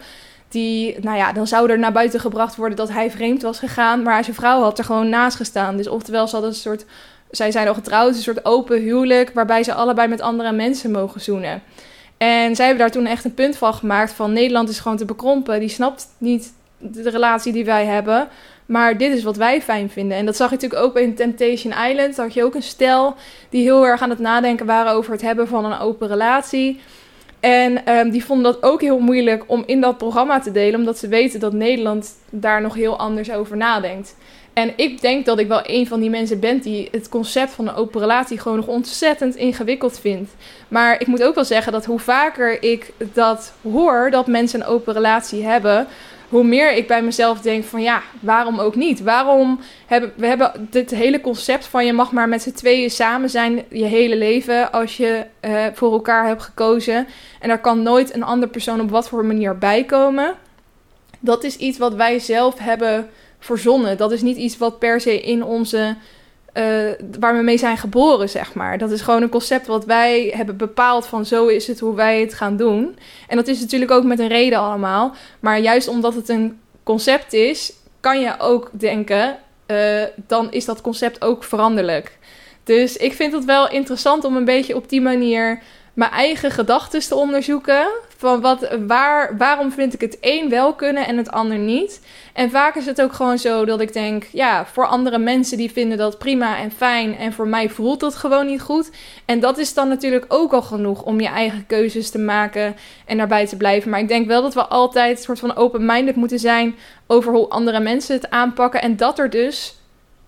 Die, nou ja, dan zou er naar buiten gebracht worden dat hij vreemd was gegaan. Maar zijn vrouw had er gewoon naast gestaan. Dus oftewel, ze hadden een soort. Zij zijn al getrouwd, een soort open huwelijk. Waarbij ze allebei met andere mensen mogen zoenen. En zij hebben daar toen echt een punt van gemaakt: van Nederland is gewoon te bekrompen. Die snapt niet de relatie die wij hebben. Maar dit is wat wij fijn vinden. En dat zag je natuurlijk ook in Temptation Island. Daar had je ook een stel die heel erg aan het nadenken waren over het hebben van een open relatie. En um, die vonden dat ook heel moeilijk om in dat programma te delen, omdat ze weten dat Nederland daar nog heel anders over nadenkt. En ik denk dat ik wel een van die mensen ben die het concept van een open relatie gewoon nog ontzettend ingewikkeld vindt. Maar ik moet ook wel zeggen dat hoe vaker ik dat hoor, dat mensen een open relatie hebben, hoe meer ik bij mezelf denk van ja, waarom ook niet? Waarom hebben we hebben dit hele concept van je mag maar met z'n tweeën samen zijn je hele leven als je uh, voor elkaar hebt gekozen. En er kan nooit een andere persoon op wat voor manier bij komen. Dat is iets wat wij zelf hebben verzonnen. Dat is niet iets wat per se in onze uh, waar we mee zijn geboren, zeg maar. Dat is gewoon een concept wat wij hebben bepaald van zo is het hoe wij het gaan doen. En dat is natuurlijk ook met een reden allemaal. Maar juist omdat het een concept is, kan je ook denken, uh, dan is dat concept ook veranderlijk. Dus ik vind het wel interessant om een beetje op die manier mijn eigen gedachten te onderzoeken. Van wat, waar, waarom vind ik het een wel kunnen en het ander niet? En vaak is het ook gewoon zo dat ik denk, ja, voor andere mensen die vinden dat prima en fijn. En voor mij voelt dat gewoon niet goed. En dat is dan natuurlijk ook al genoeg om je eigen keuzes te maken en daarbij te blijven. Maar ik denk wel dat we altijd een soort van open-minded moeten zijn over hoe andere mensen het aanpakken. En dat er dus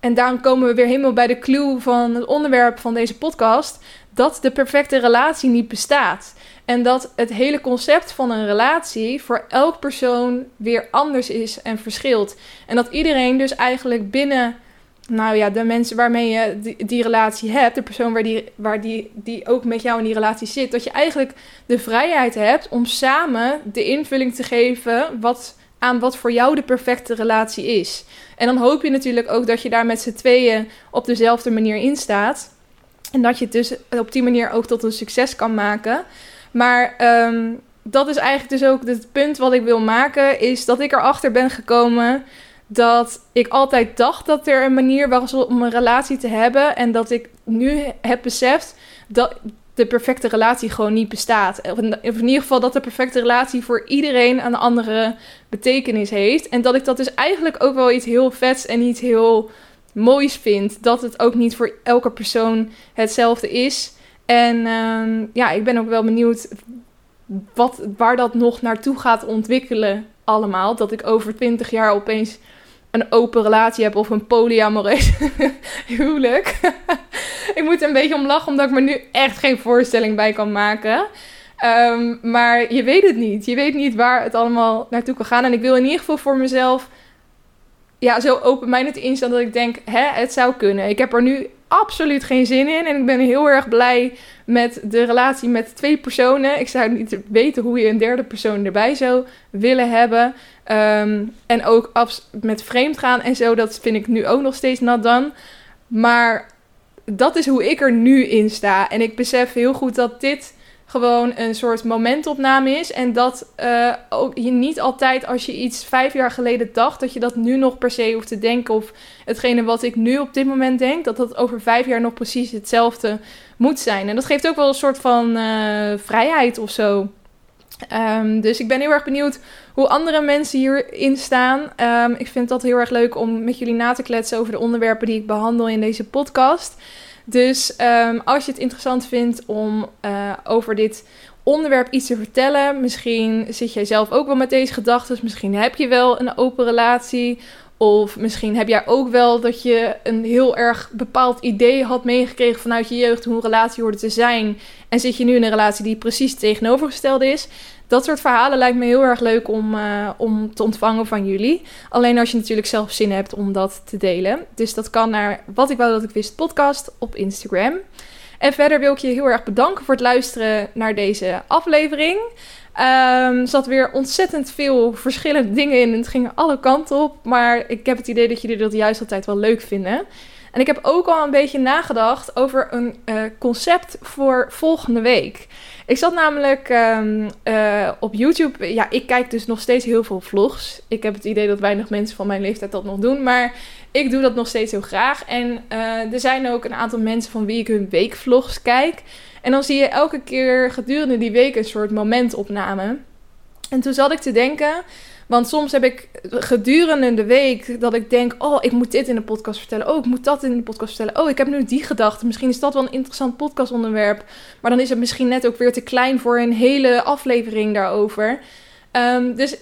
en daarom komen we weer helemaal bij de clue van het onderwerp van deze podcast. Dat de perfecte relatie niet bestaat. En dat het hele concept van een relatie voor elk persoon weer anders is en verschilt. En dat iedereen dus eigenlijk binnen, nou ja, de mensen waarmee je die, relatie hebt, de persoon waar, die, waar die, die ook met jou in die relatie zit, dat je eigenlijk de vrijheid hebt om samen de invulling te geven wat, aan wat voor jou de perfecte relatie is. En dan hoop je natuurlijk ook dat je daar met z'n tweeën op dezelfde manier in staat. En dat je het dus op die manier ook tot een succes kan maken. Maar um, dat is eigenlijk dus ook het punt wat ik wil maken. Is dat ik erachter ben gekomen dat ik altijd dacht dat er een manier was om een relatie te hebben. En dat ik nu heb beseft dat de perfecte relatie gewoon niet bestaat. Of in ieder geval dat de perfecte relatie voor iedereen een andere betekenis heeft. En dat ik dat dus eigenlijk ook wel iets heel vets en iets heel moois vind. Dat het ook niet voor elke persoon hetzelfde is. En uh, ja, ik ben ook wel benieuwd wat, waar dat nog naartoe gaat ontwikkelen allemaal. Dat ik over 20 jaar opeens een open relatie heb of een polyamoreus (laughs) huwelijk. (laughs) ik moet er een beetje om lachen, omdat ik me nu echt geen voorstelling bij kan maken. Ehm, maar je weet het niet. Je weet niet waar het allemaal naartoe kan gaan. En ik wil in ieder geval voor mezelf ja, zo open-minded instaan dat ik denk, hè, het zou kunnen. Ik heb er nu absoluut geen zin in. En ik ben heel erg blij met de relatie met twee personen. Ik zou niet weten hoe je een derde persoon erbij zou willen hebben. Ehm, en ook met vreemd gaan en zo, dat vind ik nu ook nog steeds nat dan. Maar dat is hoe ik er nu in sta. En ik besef heel goed dat dit gewoon een soort momentopname is. En dat uh, ook je niet altijd als je iets vijf jaar geleden dacht, dat je dat nu nog per se hoeft te denken. Of hetgene wat ik nu op dit moment denk, dat dat over vijf jaar nog precies hetzelfde moet zijn. En dat geeft ook wel een soort van uh, vrijheid of zo. Um, dus ik ben heel erg benieuwd hoe andere mensen hierin staan. Um, ik vind dat heel erg leuk om met jullie na te kletsen over de onderwerpen die ik behandel in deze podcast. Dus um, als je het interessant vindt om uh, over dit onderwerp iets te vertellen, misschien zit jij zelf ook wel met deze gedachten, misschien heb je wel een open relatie. Of misschien heb jij ook wel dat je een heel erg bepaald idee had meegekregen vanuit je jeugd hoe een relatie hoorde te zijn. En zit je nu in een relatie die precies tegenovergesteld is. Dat soort verhalen lijkt me heel erg leuk om, uh, om te ontvangen van jullie. Alleen als je natuurlijk zelf zin hebt om dat te delen. Dus dat kan naar Wat ik wou dat ik wist podcast op Instagram. En verder wil ik je heel erg bedanken voor het luisteren naar deze aflevering. Um, zat weer ontzettend veel verschillende dingen in. Het ging alle kanten op. Maar ik heb het idee dat jullie dat juist altijd wel leuk vinden. En ik heb ook al een beetje nagedacht over een uh, concept voor volgende week. Ik zat namelijk um, uh, op YouTube. Ja, ik kijk dus nog steeds heel veel vlogs. Ik heb het idee dat weinig mensen van mijn leeftijd dat nog doen. Maar ik doe dat nog steeds heel graag. En uh, er zijn ook een aantal mensen van wie ik hun weekvlogs kijk. En dan zie je elke keer gedurende die week een soort momentopname. En toen zat ik te denken. Want soms heb ik gedurende de week dat ik denk: Oh, ik moet dit in de podcast vertellen. Oh, ik moet dat in de podcast vertellen. Oh, ik heb nu die gedachte. Misschien is dat wel een interessant podcastonderwerp. Maar dan is het misschien net ook weer te klein voor een hele aflevering daarover. Um, dus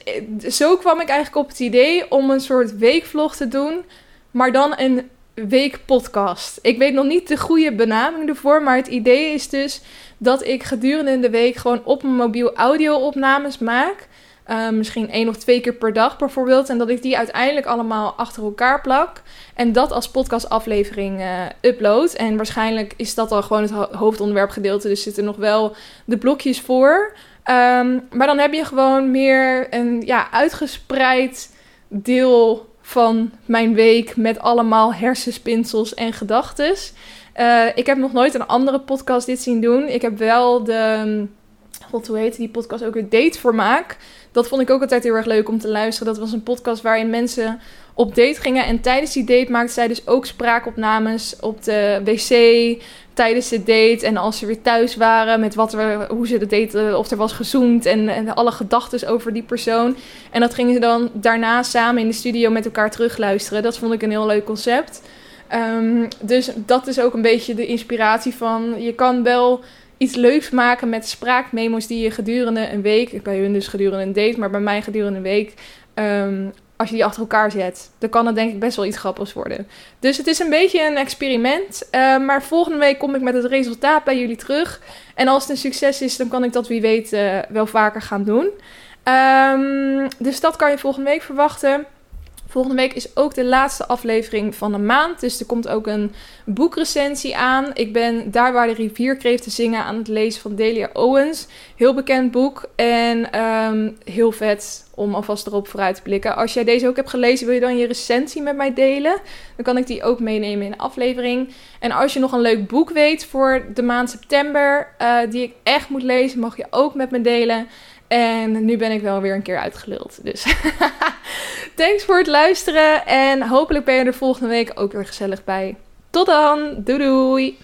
zo kwam ik eigenlijk op het idee om een soort weekvlog te doen. Maar dan een weekpodcast. Ik weet nog niet de goede benaming ervoor. Maar het idee is dus dat ik gedurende de week gewoon op mijn mobiel audio-opnames maak. Uh, misschien één of twee keer per dag bijvoorbeeld. En dat ik die uiteindelijk allemaal achter elkaar plak. En dat als podcastaflevering uh, upload. En waarschijnlijk is dat al gewoon het ho hoofdonderwerpgedeelte. Dus zitten nog wel de blokjes voor. Um, maar dan heb je gewoon meer een ja, uitgespreid deel van mijn week. Met allemaal hersenspinsels en gedachten. Uh, ik heb nog nooit een andere podcast dit zien doen. Ik heb wel de. God, hoe heet die podcast ook? Een date voor maak dat vond ik ook altijd heel erg leuk om te luisteren. Dat was een podcast waarin mensen op date gingen. En tijdens die date maakten zij dus ook spraakopnames op de wc tijdens de date. En als ze weer thuis waren met wat er, hoe ze de date, of er was gezoend en, en alle gedachten over die persoon. En dat gingen ze dan daarna samen in de studio met elkaar terugluisteren. Dat vond ik een heel leuk concept. Um, dus dat is ook een beetje de inspiratie van. Je kan wel iets leuks maken met spraakmemo's die je gedurende een week, bij hun dus gedurende een date, maar bij mij gedurende een week, um, als je die achter elkaar zet, dan kan het denk ik best wel iets grappigs worden. Dus het is een beetje een experiment. Uh, maar volgende week kom ik met het resultaat bij jullie terug. En als het een succes is, dan kan ik dat wie weet uh, wel vaker gaan doen. Um, dus dat kan je volgende week verwachten. Volgende week is ook de laatste aflevering van de maand. Dus er komt ook een boekrecensie aan. Ik ben Daar waar de rivierkreeften zingen aan het lezen van Delia Owens. Heel bekend boek en um, heel vet om alvast erop vooruit te blikken. Als jij deze ook hebt gelezen, wil je dan je recensie met mij delen? Dan kan ik die ook meenemen in de aflevering. En als je nog een leuk boek weet voor de maand september, uh, die ik echt moet lezen, mag je ook met me delen. En nu ben ik wel weer een keer uitgeluld. Dus (laughs) thanks voor het luisteren. En hopelijk ben je er volgende week ook weer gezellig bij. Tot dan. Doei doei.